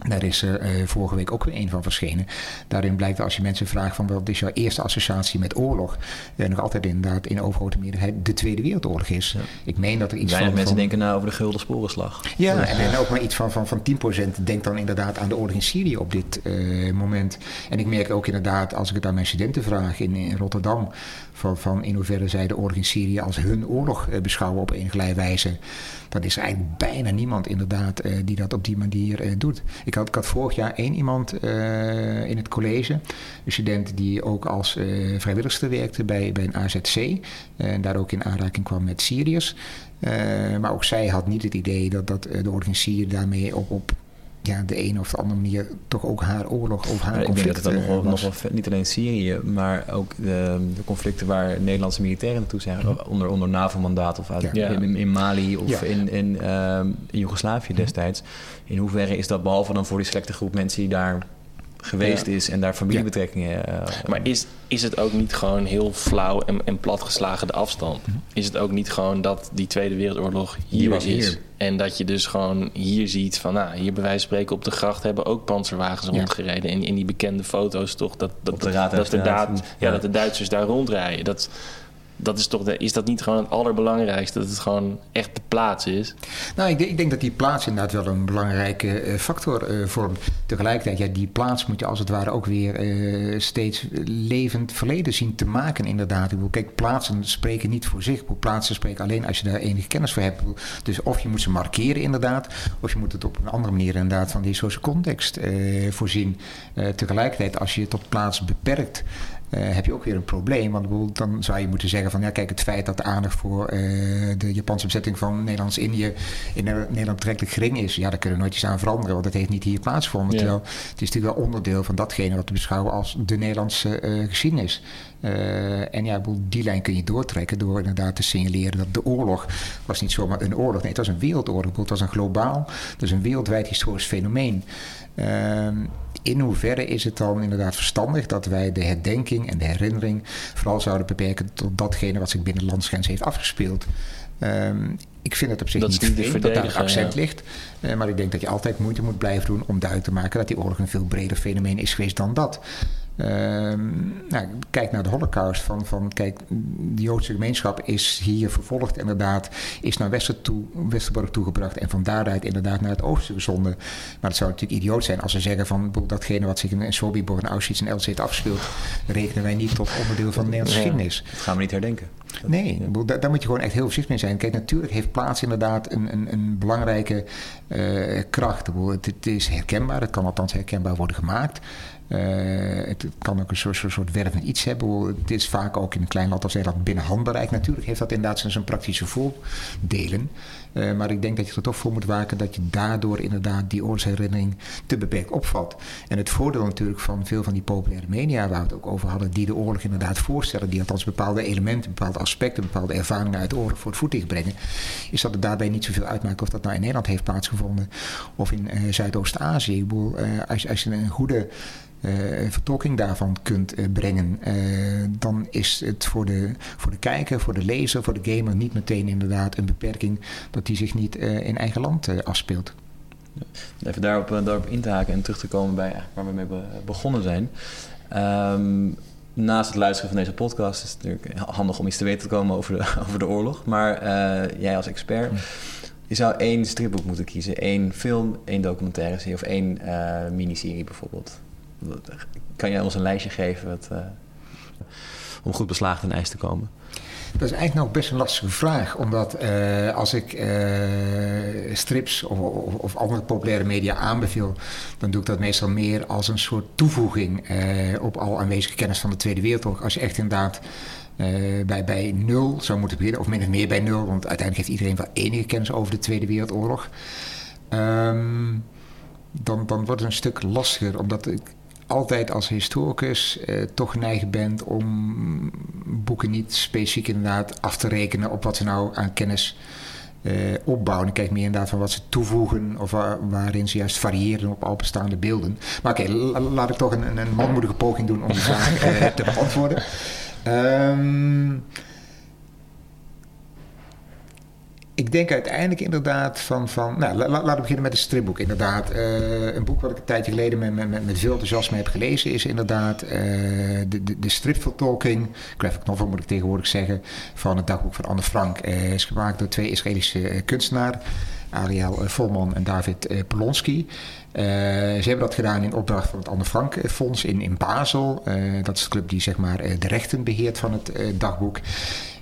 Daar is er uh, vorige week ook weer een van verschenen. Daarin blijkt als je mensen vraagt van wat is jouw eerste associatie met oorlog, uh, nog altijd inderdaad in overgrote meerderheid de Tweede Wereldoorlog is. Ik meen dat er iets Weinig van... mensen denken nou over de Gulden Sporenslag. Ja, en, en, ook maar iets van, van, van 10% denkt dan inderdaad aan de oorlog in Syrië op dit uh, moment. En ik merk ook inderdaad, als ik het aan mijn studenten vraag in, in Rotterdam, van, van in hoeverre zij de oorlog in Syrië als hun oorlog beschouwen op enige wijze dan is eigenlijk bijna niemand inderdaad uh, die dat op die manier uh, doet. Ik had, vorig jaar één iemand uh, in het college, een student die ook als vrijwilligster werkte bij, bij een AZC en daar ook in aanraking kwam met Syriërs. maar ook zij had niet het idee dat, dat de oorlog in Syrië daarmee op, op ja, de een of de andere manier toch ook haar oorlog of haar conflict Ik denk dat het nog wel, nog wel niet alleen Syrië, maar ook de, de, conflicten waar Nederlandse militairen naartoe zijn, mm. onder, onder NAVO-mandaat of uit, ja. in, in, Mali of in, in, um, in Joegoslavië destijds. In hoeverre is dat behalve dan voor die selecte groep mensen die daar geweest ja. is en daar familiebetrekkingen. Uh, maar is, is het ook niet gewoon heel flauw en, en platgeslagen de afstand? Mm -hmm. Is het ook niet gewoon dat die Tweede Wereldoorlog hier, hier was is? Hier. En dat je dus gewoon hier ziet van, nou, hier bij wijze van spreken op de gracht hebben ook panzerwagens ja. rondgereden. En in die bekende foto's toch dat, dat, dat, dat, dat, de, ja, dat de Duitsers daar rondrijden. Dat, dat is toch de, is dat niet gewoon het allerbelangrijkste? Dat het gewoon echt de plaats is? Nou, ik, denk, ik denk dat die plaats inderdaad wel een belangrijke uh, factor uh, vormt. Tegelijkertijd, ja, die plaats moet je als het ware ook weer uh, steeds levend verleden zien te maken, inderdaad. Ik kijk, plaatsen spreken niet voor zich. Plaatsen spreken alleen als je daar enige kennis voor hebt. Dus of je moet ze markeren, inderdaad, of je moet het op een andere manier inderdaad van die social context voorzien. tegelijkertijd, als je je tot plaats beperkt. Uh, heb je ook weer een probleem. Want dan zou je moeten zeggen van ja, kijk, het feit dat de aandacht voor uh, de Japanse bezetting van Nederlands-Indië in Nederland betrekkelijk gering is, ja, daar kunnen we nooit iets aan veranderen, want dat heeft niet hier plaatsgevonden. Ja. Terwijl het is natuurlijk wel onderdeel van datgene wat we beschouwen als de Nederlandse uh, geschiedenis. en ja, die lijn kun je doortrekken door inderdaad te signaleren dat de oorlog was niet zomaar een oorlog. Nee, het was een wereldoorlog. Het was een globaal, dus een wereldwijd historisch fenomeen. Ehm, in hoeverre is het dan inderdaad verstandig dat wij de herdenking en de herinnering vooral zouden beperken tot datgene wat zich binnen de landsgrens heeft afgespeeld? Um, ik vind het op zich dat niet vreemd dat daar het accent ja. ligt. Uh, maar ik denk dat je altijd moeite moet blijven doen om duidelijk te maken dat die oorlog een veel breder fenomeen is geweest dan dat. Uh, nou, kijk naar de holocaust. Van, van, kijk, de Joodse gemeenschap is hier vervolgd inderdaad. Is naar Wester toe, Westerbork toegebracht. En van daaruit inderdaad naar het oosten gezonden. Maar het zou natuurlijk idioot zijn als ze zeggen van... datgene wat zich in Sobibor en Auschwitz en Elzit afspeelt... rekenen wij niet tot onderdeel van de Nederlandse geschiedenis. Dat gaan we niet herdenken. Nee, daar, daar, moet je gewoon echt heel voorzichtig mee zijn. Kijk, natuurlijk heeft plaats inderdaad een, een, een belangrijke uh, kracht. Het, het is herkenbaar, het kan althans herkenbaar worden gemaakt. Uh, het kan ook een soort, soort, soort iets hebben. Het is vaak ook in een klein land als Nederland binnen handbereik. Natuurlijk heeft dat inderdaad zijn praktische voordelen. Uh, maar ik denk dat je er toch voor moet waken dat je daardoor inderdaad die oorlogsherinnering te beperkt opvat. En het voordeel natuurlijk van veel van die populaire media waar we het ook over hadden, die de oorlog inderdaad voorstellen, die althans bepaalde elementen, bepaalde aspecten, bepaalde ervaringen uit de oorlog voor het voetlicht brengen, is dat het daarbij niet zoveel uitmaakt of dat nou in Nederland heeft plaatsgevonden of in uh, Zuidoost-Azië. Als, als je een goede vertolking daarvan kunt uh, brengen, uh, dan is het voor de, voor de kijker, voor de lezer, voor de gamer niet meteen inderdaad een beperking dat die zich niet in eigen land afspeelt. Even daarop, daarop in te haken en terug te komen bij waar we mee begonnen zijn. Um, naast het luisteren van deze podcast is het natuurlijk handig om iets te weten te komen over de, [laughs] over de oorlog. Maar jij als expert, je zou één stripboek moeten kiezen. één film, één documentaire serie of één miniserie bijvoorbeeld. Kan jij ons een lijstje geven wat, uh, om goed beslaagd in ijs te komen? Dat is eigenlijk nog best een lastige vraag. Omdat uh, als ik uh, strips of, of, of, andere populaire media aanbeveel... dan doe ik dat meestal meer als een soort toevoeging... Op al aanwezige kennis van de Tweede Wereldoorlog. Als je echt inderdaad bij, bij nul zou moeten beginnen... of min of meer bij nul... want uiteindelijk heeft iedereen wel enige kennis over de Tweede Wereldoorlog... Um, dan, dan wordt het een stuk lastiger, omdat ik altijd als historicus eh, toch geneigd bent om boeken niet specifiek inderdaad af te rekenen op wat ze nou aan kennis eh, opbouwen. Ik kijk meer inderdaad van wat ze toevoegen of waar, waarin ze juist variëren op al bestaande beelden. Maar oké, laat ik toch een, een manmoedige poging doen om die vraag eh, te beantwoorden. Um, ik denk uiteindelijk inderdaad van... van nou, laten we beginnen met een stripboek. Inderdaad, uh, een boek wat ik een tijdje geleden met, met, met veel enthousiasme heb gelezen... is inderdaad uh, de, de, de stripvertolking, graphic novel moet ik tegenwoordig zeggen... van het dagboek van Anne Frank. Uh, is gemaakt door twee Israëlische kunstenaars... Ariel Volman en David Polonsky. Uh, ze hebben dat gedaan in opdracht van het Anne Frank Fonds in, in Basel. Dat is de club die zeg maar, de rechten beheert van het dagboek.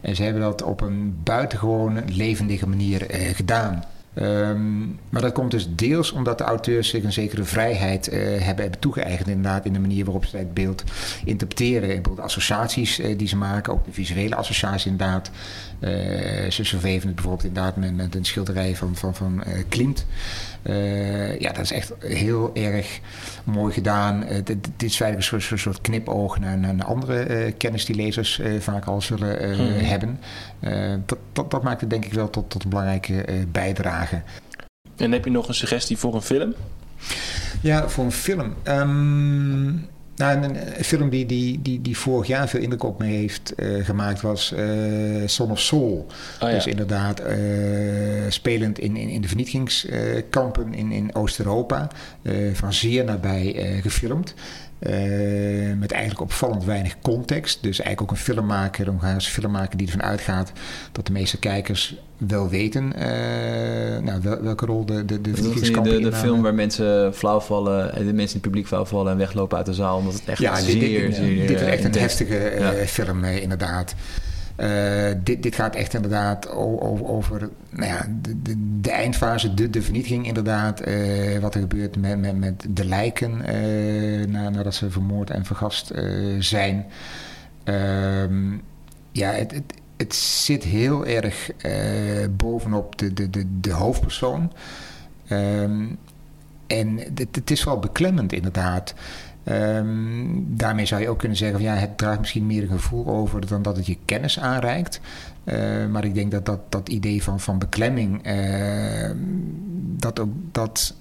En ze hebben dat op een buitengewoon levendige manier gedaan. Um, maar dat komt dus deels omdat de auteurs zich een zekere vrijheid uh, hebben, hebben toegeëigend inderdaad in de manier waarop ze het beeld interpreteren. Bijvoorbeeld associaties uh, die ze maken, ook de visuele associaties inderdaad. Uh, ze verweven het bijvoorbeeld inderdaad met, met een schilderij van, van, van Klimt. Ja, dat is echt heel erg mooi gedaan. dit, dit is feitelijk een soort, soort knipoog naar, naar andere kennis die lezers vaak al zullen hmm. hebben. dat, dat, dat maakt het denk ik wel tot, tot een belangrijke bijdrage. En heb je nog een suggestie voor een film? Ja, voor een film. Um, nou, een, film die, die, die, die vorig jaar veel indruk op me heeft uh, gemaakt was uh, Son of Soul. Oh, ja. Dus inderdaad uh, spelend in, in, in de vernietigingskampen in, in Oost-Europa. van zeer nabij gefilmd. Uh, met eigenlijk opvallend weinig context. Dus eigenlijk ook een filmmaker, een Hongaarse filmmaker die ervan uitgaat dat de meeste kijkers wel weten uh, nou, wel, welke rol de, de, de de, de, film waar mensen flauw vallen, de mensen in het publiek flauw vallen en weglopen uit de zaal. Omdat het echt ja, zeer, dit, zeer, dit is echt een heftige ja. film inderdaad. Uh, dit, dit gaat echt inderdaad over, nou ja, de, de, de, eindfase, de, vernietiging inderdaad. Uh, wat er gebeurt met, met, met de lijken uh, nadat ze vermoord en vergast zijn. Ehm, ja, het, het, zit heel erg bovenop de, de, de, de hoofdpersoon. Um, en het, het, is wel beklemmend inderdaad. Um, daarmee zou je ook kunnen zeggen: van, ja, het draagt misschien meer een gevoel over dan dat het je kennis aanreikt. Uh, maar ik denk dat dat, dat idee van, van beklemming, uh, dat ook dat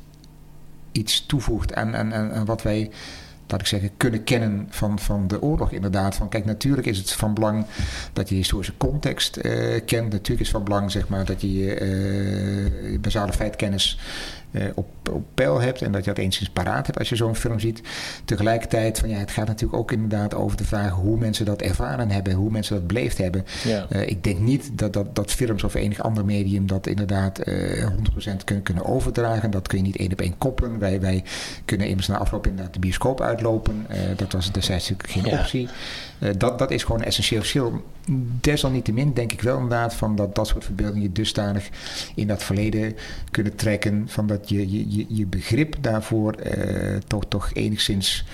iets toevoegt aan, aan, aan wat wij laat ik zeggen, kunnen kennen van, van de oorlog inderdaad. Van, kijk, natuurlijk is het van belang dat je historische context uh, kent. Natuurlijk is het van belang zeg maar, dat je je uh, basale feitkennis op, op peil hebt en dat je dat eens paraat hebt als je zo'n film ziet. Tegelijkertijd, van, ja, het gaat natuurlijk ook inderdaad over de vraag hoe mensen dat ervaren hebben, hoe mensen dat beleefd hebben. Ja. Uh, ik denk niet dat, dat, dat films of enig ander medium dat inderdaad uh, eh, 100% kunnen, kunnen overdragen. Dat kun je niet één op één koppelen. Wij, wij kunnen immers na afloop inderdaad de bioscoop uitlopen. dat was destijds natuurlijk geen optie. Dat, dat is gewoon een essentieel verschil. Desalniettemin denk ik wel inderdaad van dat dat soort verbeeldingen dusdanig in dat verleden kunnen trekken. Van dat je, je, je begrip daarvoor uh, toch, toch enigszins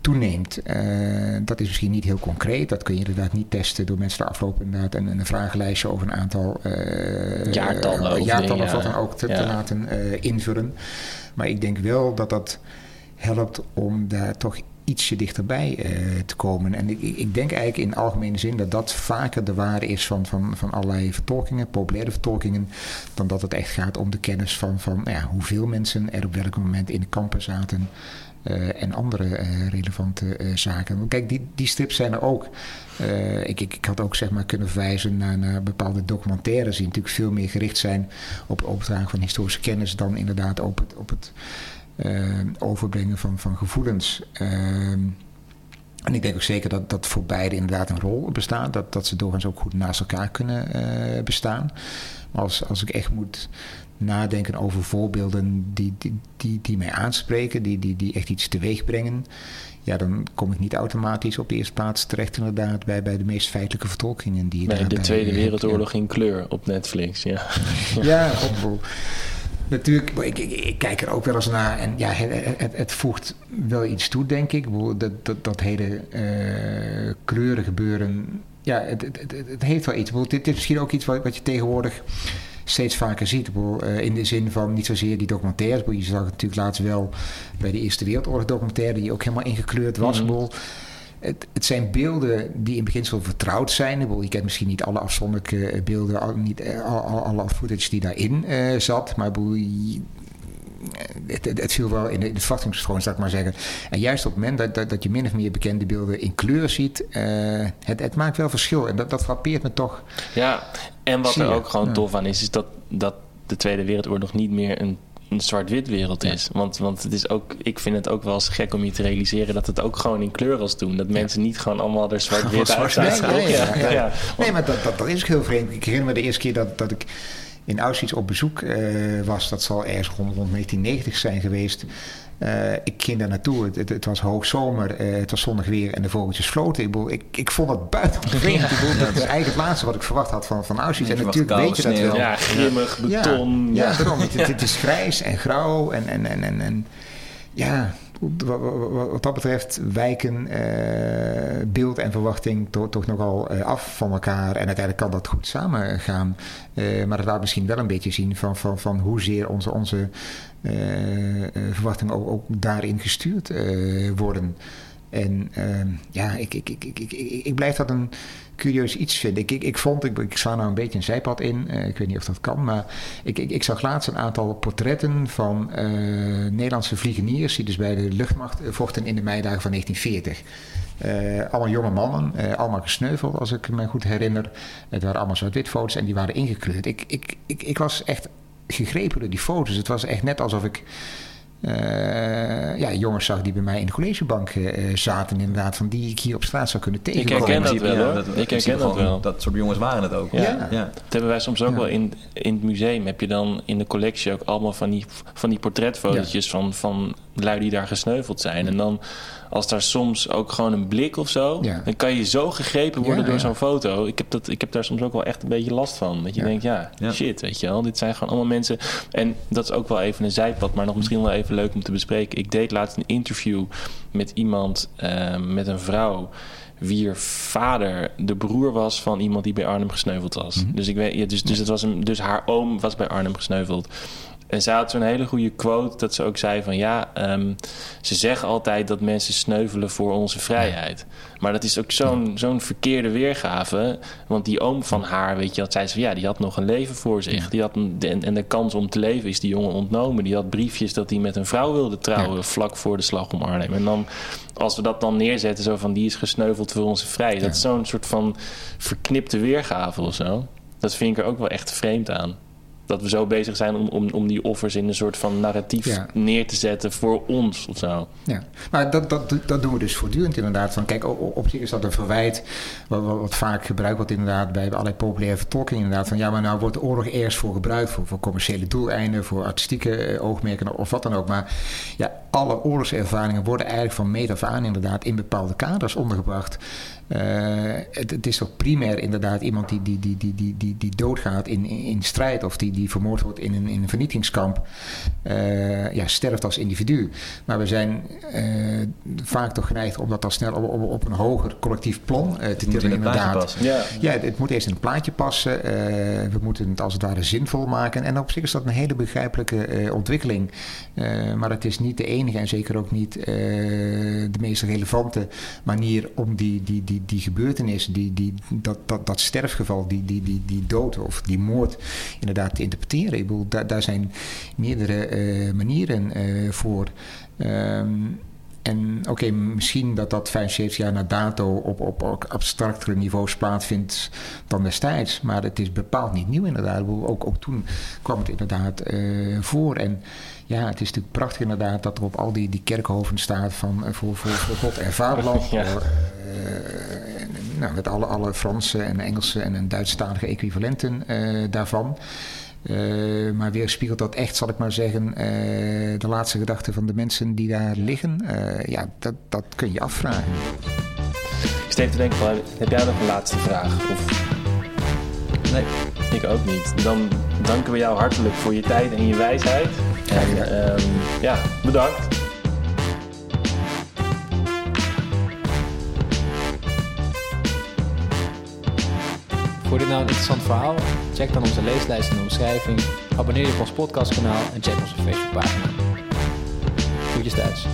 toeneemt. Uh, dat is misschien niet heel concreet. Dat kun je inderdaad niet testen door mensen te aflopen inderdaad een, een vragenlijstje over een aantal uh, jaartallen, jaartallen of wat dan ook te, ja. te laten invullen. Maar ik denk wel dat dat helpt om daar toch ietsje dichterbij uh, te komen. En ik, ik, denk eigenlijk in algemene zin dat dat vaker de waarde is van, van, van allerlei vertolkingen, populaire vertolkingen, dan dat het echt gaat om de kennis van, van nou ja, hoeveel mensen er op welk moment in de kampen zaten. Uh, en andere uh, relevante zaken. Kijk, die, die strips zijn er ook. ik, ik, ik had ook zeg maar kunnen verwijzen naar, naar bepaalde documentaires die natuurlijk veel meer gericht zijn op overdragen van historische kennis dan inderdaad op het, op het overbrengen van, van gevoelens. Uh, en ik denk ook zeker dat, dat voor beide inderdaad een rol bestaat. Dat, dat ze doorgaans ook goed naast elkaar kunnen uh, bestaan. Maar als, als ik echt moet nadenken over voorbeelden die, die, die, die mij aanspreken, die, die, die echt iets teweeg brengen. Ja, dan kom ik niet automatisch op de eerste plaats terecht inderdaad bij, bij de meest feitelijke vertolkingen. Die bij de Tweede Wereldoorlog in kleur op Netflix, ja. Ja, [laughs] op, natuurlijk, ik, ik, ik, kijk er ook wel eens naar. En ja, het, het, het voegt wel iets toe, denk ik. Dat, dat, dat hele uh, kleuren gebeuren. Ja, het, het, heeft wel iets. Dit is misschien ook iets wat, wat je tegenwoordig steeds vaker ziet. Uh, in de zin van niet zozeer die documentaires. Je zag het natuurlijk laatst wel bij de Eerste Wereldoorlog documentaire... die ook helemaal ingekleurd was. Mm het, het, zijn beelden die in beginsel vertrouwd zijn. Je kent misschien niet alle afzonderlijke eh, beelden, niet eh, alle footage die daarin uh, zat. Maar het, het, het, viel wel in de, in het zou ik maar zeggen. En juist op het moment dat, dat, dat, je min of meer bekende beelden in kleur ziet, uh, het, het maakt wel verschil. En dat, dat frappeert me toch. Ja, en wat er ook gewoon tof aan is, is dat dat de Tweede Wereldoorlog niet meer een een zwart-wit wereld is. Want, want het is ook, ik vind het ook wel eens gek om je te realiseren dat het ook gewoon in kleur was toen. Dat mensen niet gewoon allemaal er [laughs] zwart-wit uitzagen. Nee, ja, ja, nee, maar dat, dat, dat is heel vreemd. Ik herinner me de eerste keer dat, dat ik in Auschwitz op bezoek uh, was. Dat zal ergens rond, rond 1990 zijn geweest. Uh, ik ging daar naartoe. Het, het, was hoogzomer, uh, het was zonnig weer en de vogeltjes floten. Ik, ik, ik vond het buitengewoon vreemd. [laughs] Ja. Dat is eigenlijk het laatste wat ik verwacht had van, van Auschwitz. En natuurlijk weet je dat wel. Ja, grimmig, beton. Ja, ja. [laughs] het, is grijs en grauw en, en, en, en, en ja, wat dat betreft wijken uh, beeld en verwachting to, toch nogal uh, af van elkaar. En uiteindelijk kan dat goed samen gaan. Uh, maar dat laat misschien wel een beetje zien van, van, van hoezeer onze, onze verwachtingen ook, ook, daarin gestuurd worden. En ehm, ja, ik, ik, ik, ik, ik, blijf dat een curieus iets vinden. Ik, ik, ik vond, ik, ik sla nou een beetje een zijpad in, uh, ik weet niet of dat kan, maar ik, ik, ik zag laatst een aantal portretten van uh, Nederlandse vliegeniers die dus bij de luchtmacht vochten in de meidagen van 1940. Uh, allemaal jonge mannen, allemaal gesneuveld als ik me goed herinner. Het waren allemaal zwart-wit foto's en die waren ingekleurd. Ik, ik, ik, ik was echt gegrepen door die foto's. Het was echt net alsof ik uh, ja, jongens zag die bij mij in de collegebank uh, zaten, inderdaad, van die ik hier op straat zou kunnen tegenkomen. Ik herken dat wel, hoor. ik herken dat wel. Dat soort jongens waren het ook. Ja. ja. Dat hebben wij soms ook wel in, in het museum. Heb je dan in de collectie ook allemaal van die, van die portretfotootjes van, van lui die daar gesneuveld zijn. En dan als daar soms ook gewoon een blik of zo, dan kan je zo gegrepen worden door zo'n foto. Ik heb, dat, ik heb daar soms ook wel echt een beetje last van. Dat je denkt, ja, shit, weet je wel. Dit zijn gewoon allemaal mensen. En dat is ook wel even een zijpad, maar nog misschien wel even leuk om te bespreken. Ik deed laatst een interview met iemand, uh, met een vrouw wier vader de broer was van iemand die bij Arnhem gesneuveld was. Mhm. Dus ik weet, ja, dus, dus, het was een, dus haar oom was bij Arnhem gesneuveld. En zij had zo'n hele goede quote dat ze ook zei van ja, um, ze zeggen altijd dat mensen sneuvelen voor onze vrijheid. Maar dat is ook zo'n zo'n verkeerde weergave. Want die oom van haar, weet je, dat zei ze van ja, die had nog een leven voor zich. Die had een, en, en, de kans om te leven is die jongen ontnomen. Die had briefjes dat hij met een vrouw wilde trouwen vlak voor de slag om Arnhem. En dan, als we dat dan neerzetten, zo van die is gesneuveld voor onze vrijheid. Dat is zo'n soort van verknipte weergave of zo. Dat vind ik er ook wel echt vreemd aan dat we zo bezig zijn om, om, om die offers in een soort van narratief neer te zetten voor ons of zo. Ja, maar dat, dat, dat doen we dus voortdurend inderdaad. Van, kijk, op zich is dat een verwijt wat, wat, vaak gebruikt wordt inderdaad bij allerlei populaire vertolkingen inderdaad. Van ja, maar nou wordt de oorlog eerst voor gebruikt voor, voor commerciële doeleinden, voor artistieke eh, oogmerken of wat dan ook. Maar ja, alle oorlogservaringen worden eigenlijk van meet af aan inderdaad in bepaalde kaders ondergebracht. Uh, het, het, is toch primair inderdaad iemand die, die, die, die, die, die, die doodgaat in, in, strijd of die, die vermoord wordt in een, in een vernietigingskamp, uh, ja, sterft als individu. Maar we zijn uh, vaak toch geneigd om dat al snel op, op, op een hoger collectief plan te tillen. Inderdaad. Ja. ja, het moet eerst in een plaatje passen. we moeten het als het ware zinvol maken. En op zich is dat een hele begrijpelijke ontwikkeling. maar het is niet de enige en zeker ook niet de meest relevante manier om die, die, die die, gebeurtenis, die, die, dat, dat, dat sterfgeval, die, die, die, die dood of die moord inderdaad te interpreteren. Ik bedoel, daar, daar zijn meerdere uh, manieren uh, voor. Um, en oké, okay, misschien dat dat 75 jaar na dato op, op, abstractere niveaus plaatsvindt dan destijds. Maar het is bepaald niet nieuw inderdaad. Ook, ook toen kwam het inderdaad uh, voor. En ja, het is natuurlijk prachtig inderdaad dat er op al die, die kerkhoven staat van voor, voor, voor God en vaderland. [laughs] Ja. Voor, uh, nou, met alle, alle Franse en Engelse en Duitsstalige equivalenten daarvan. Uh, maar weerspiegelt dat echt, zal ik maar zeggen, uh, de laatste gedachten van de mensen die daar liggen? Uh, ja, dat, dat kun je afvragen. Ik steef te denken, heb jij nog een laatste vraag? Of... Nee, ik ook niet. Dan danken we jou hartelijk voor je tijd en je wijsheid. En um, ja, bedankt. Vond je dit nou een interessant verhaal? Check dan onze leeslijst in de omschrijving. Abonneer je op ons podcastkanaal en check onze Facebookpagina. Groetjes thuis.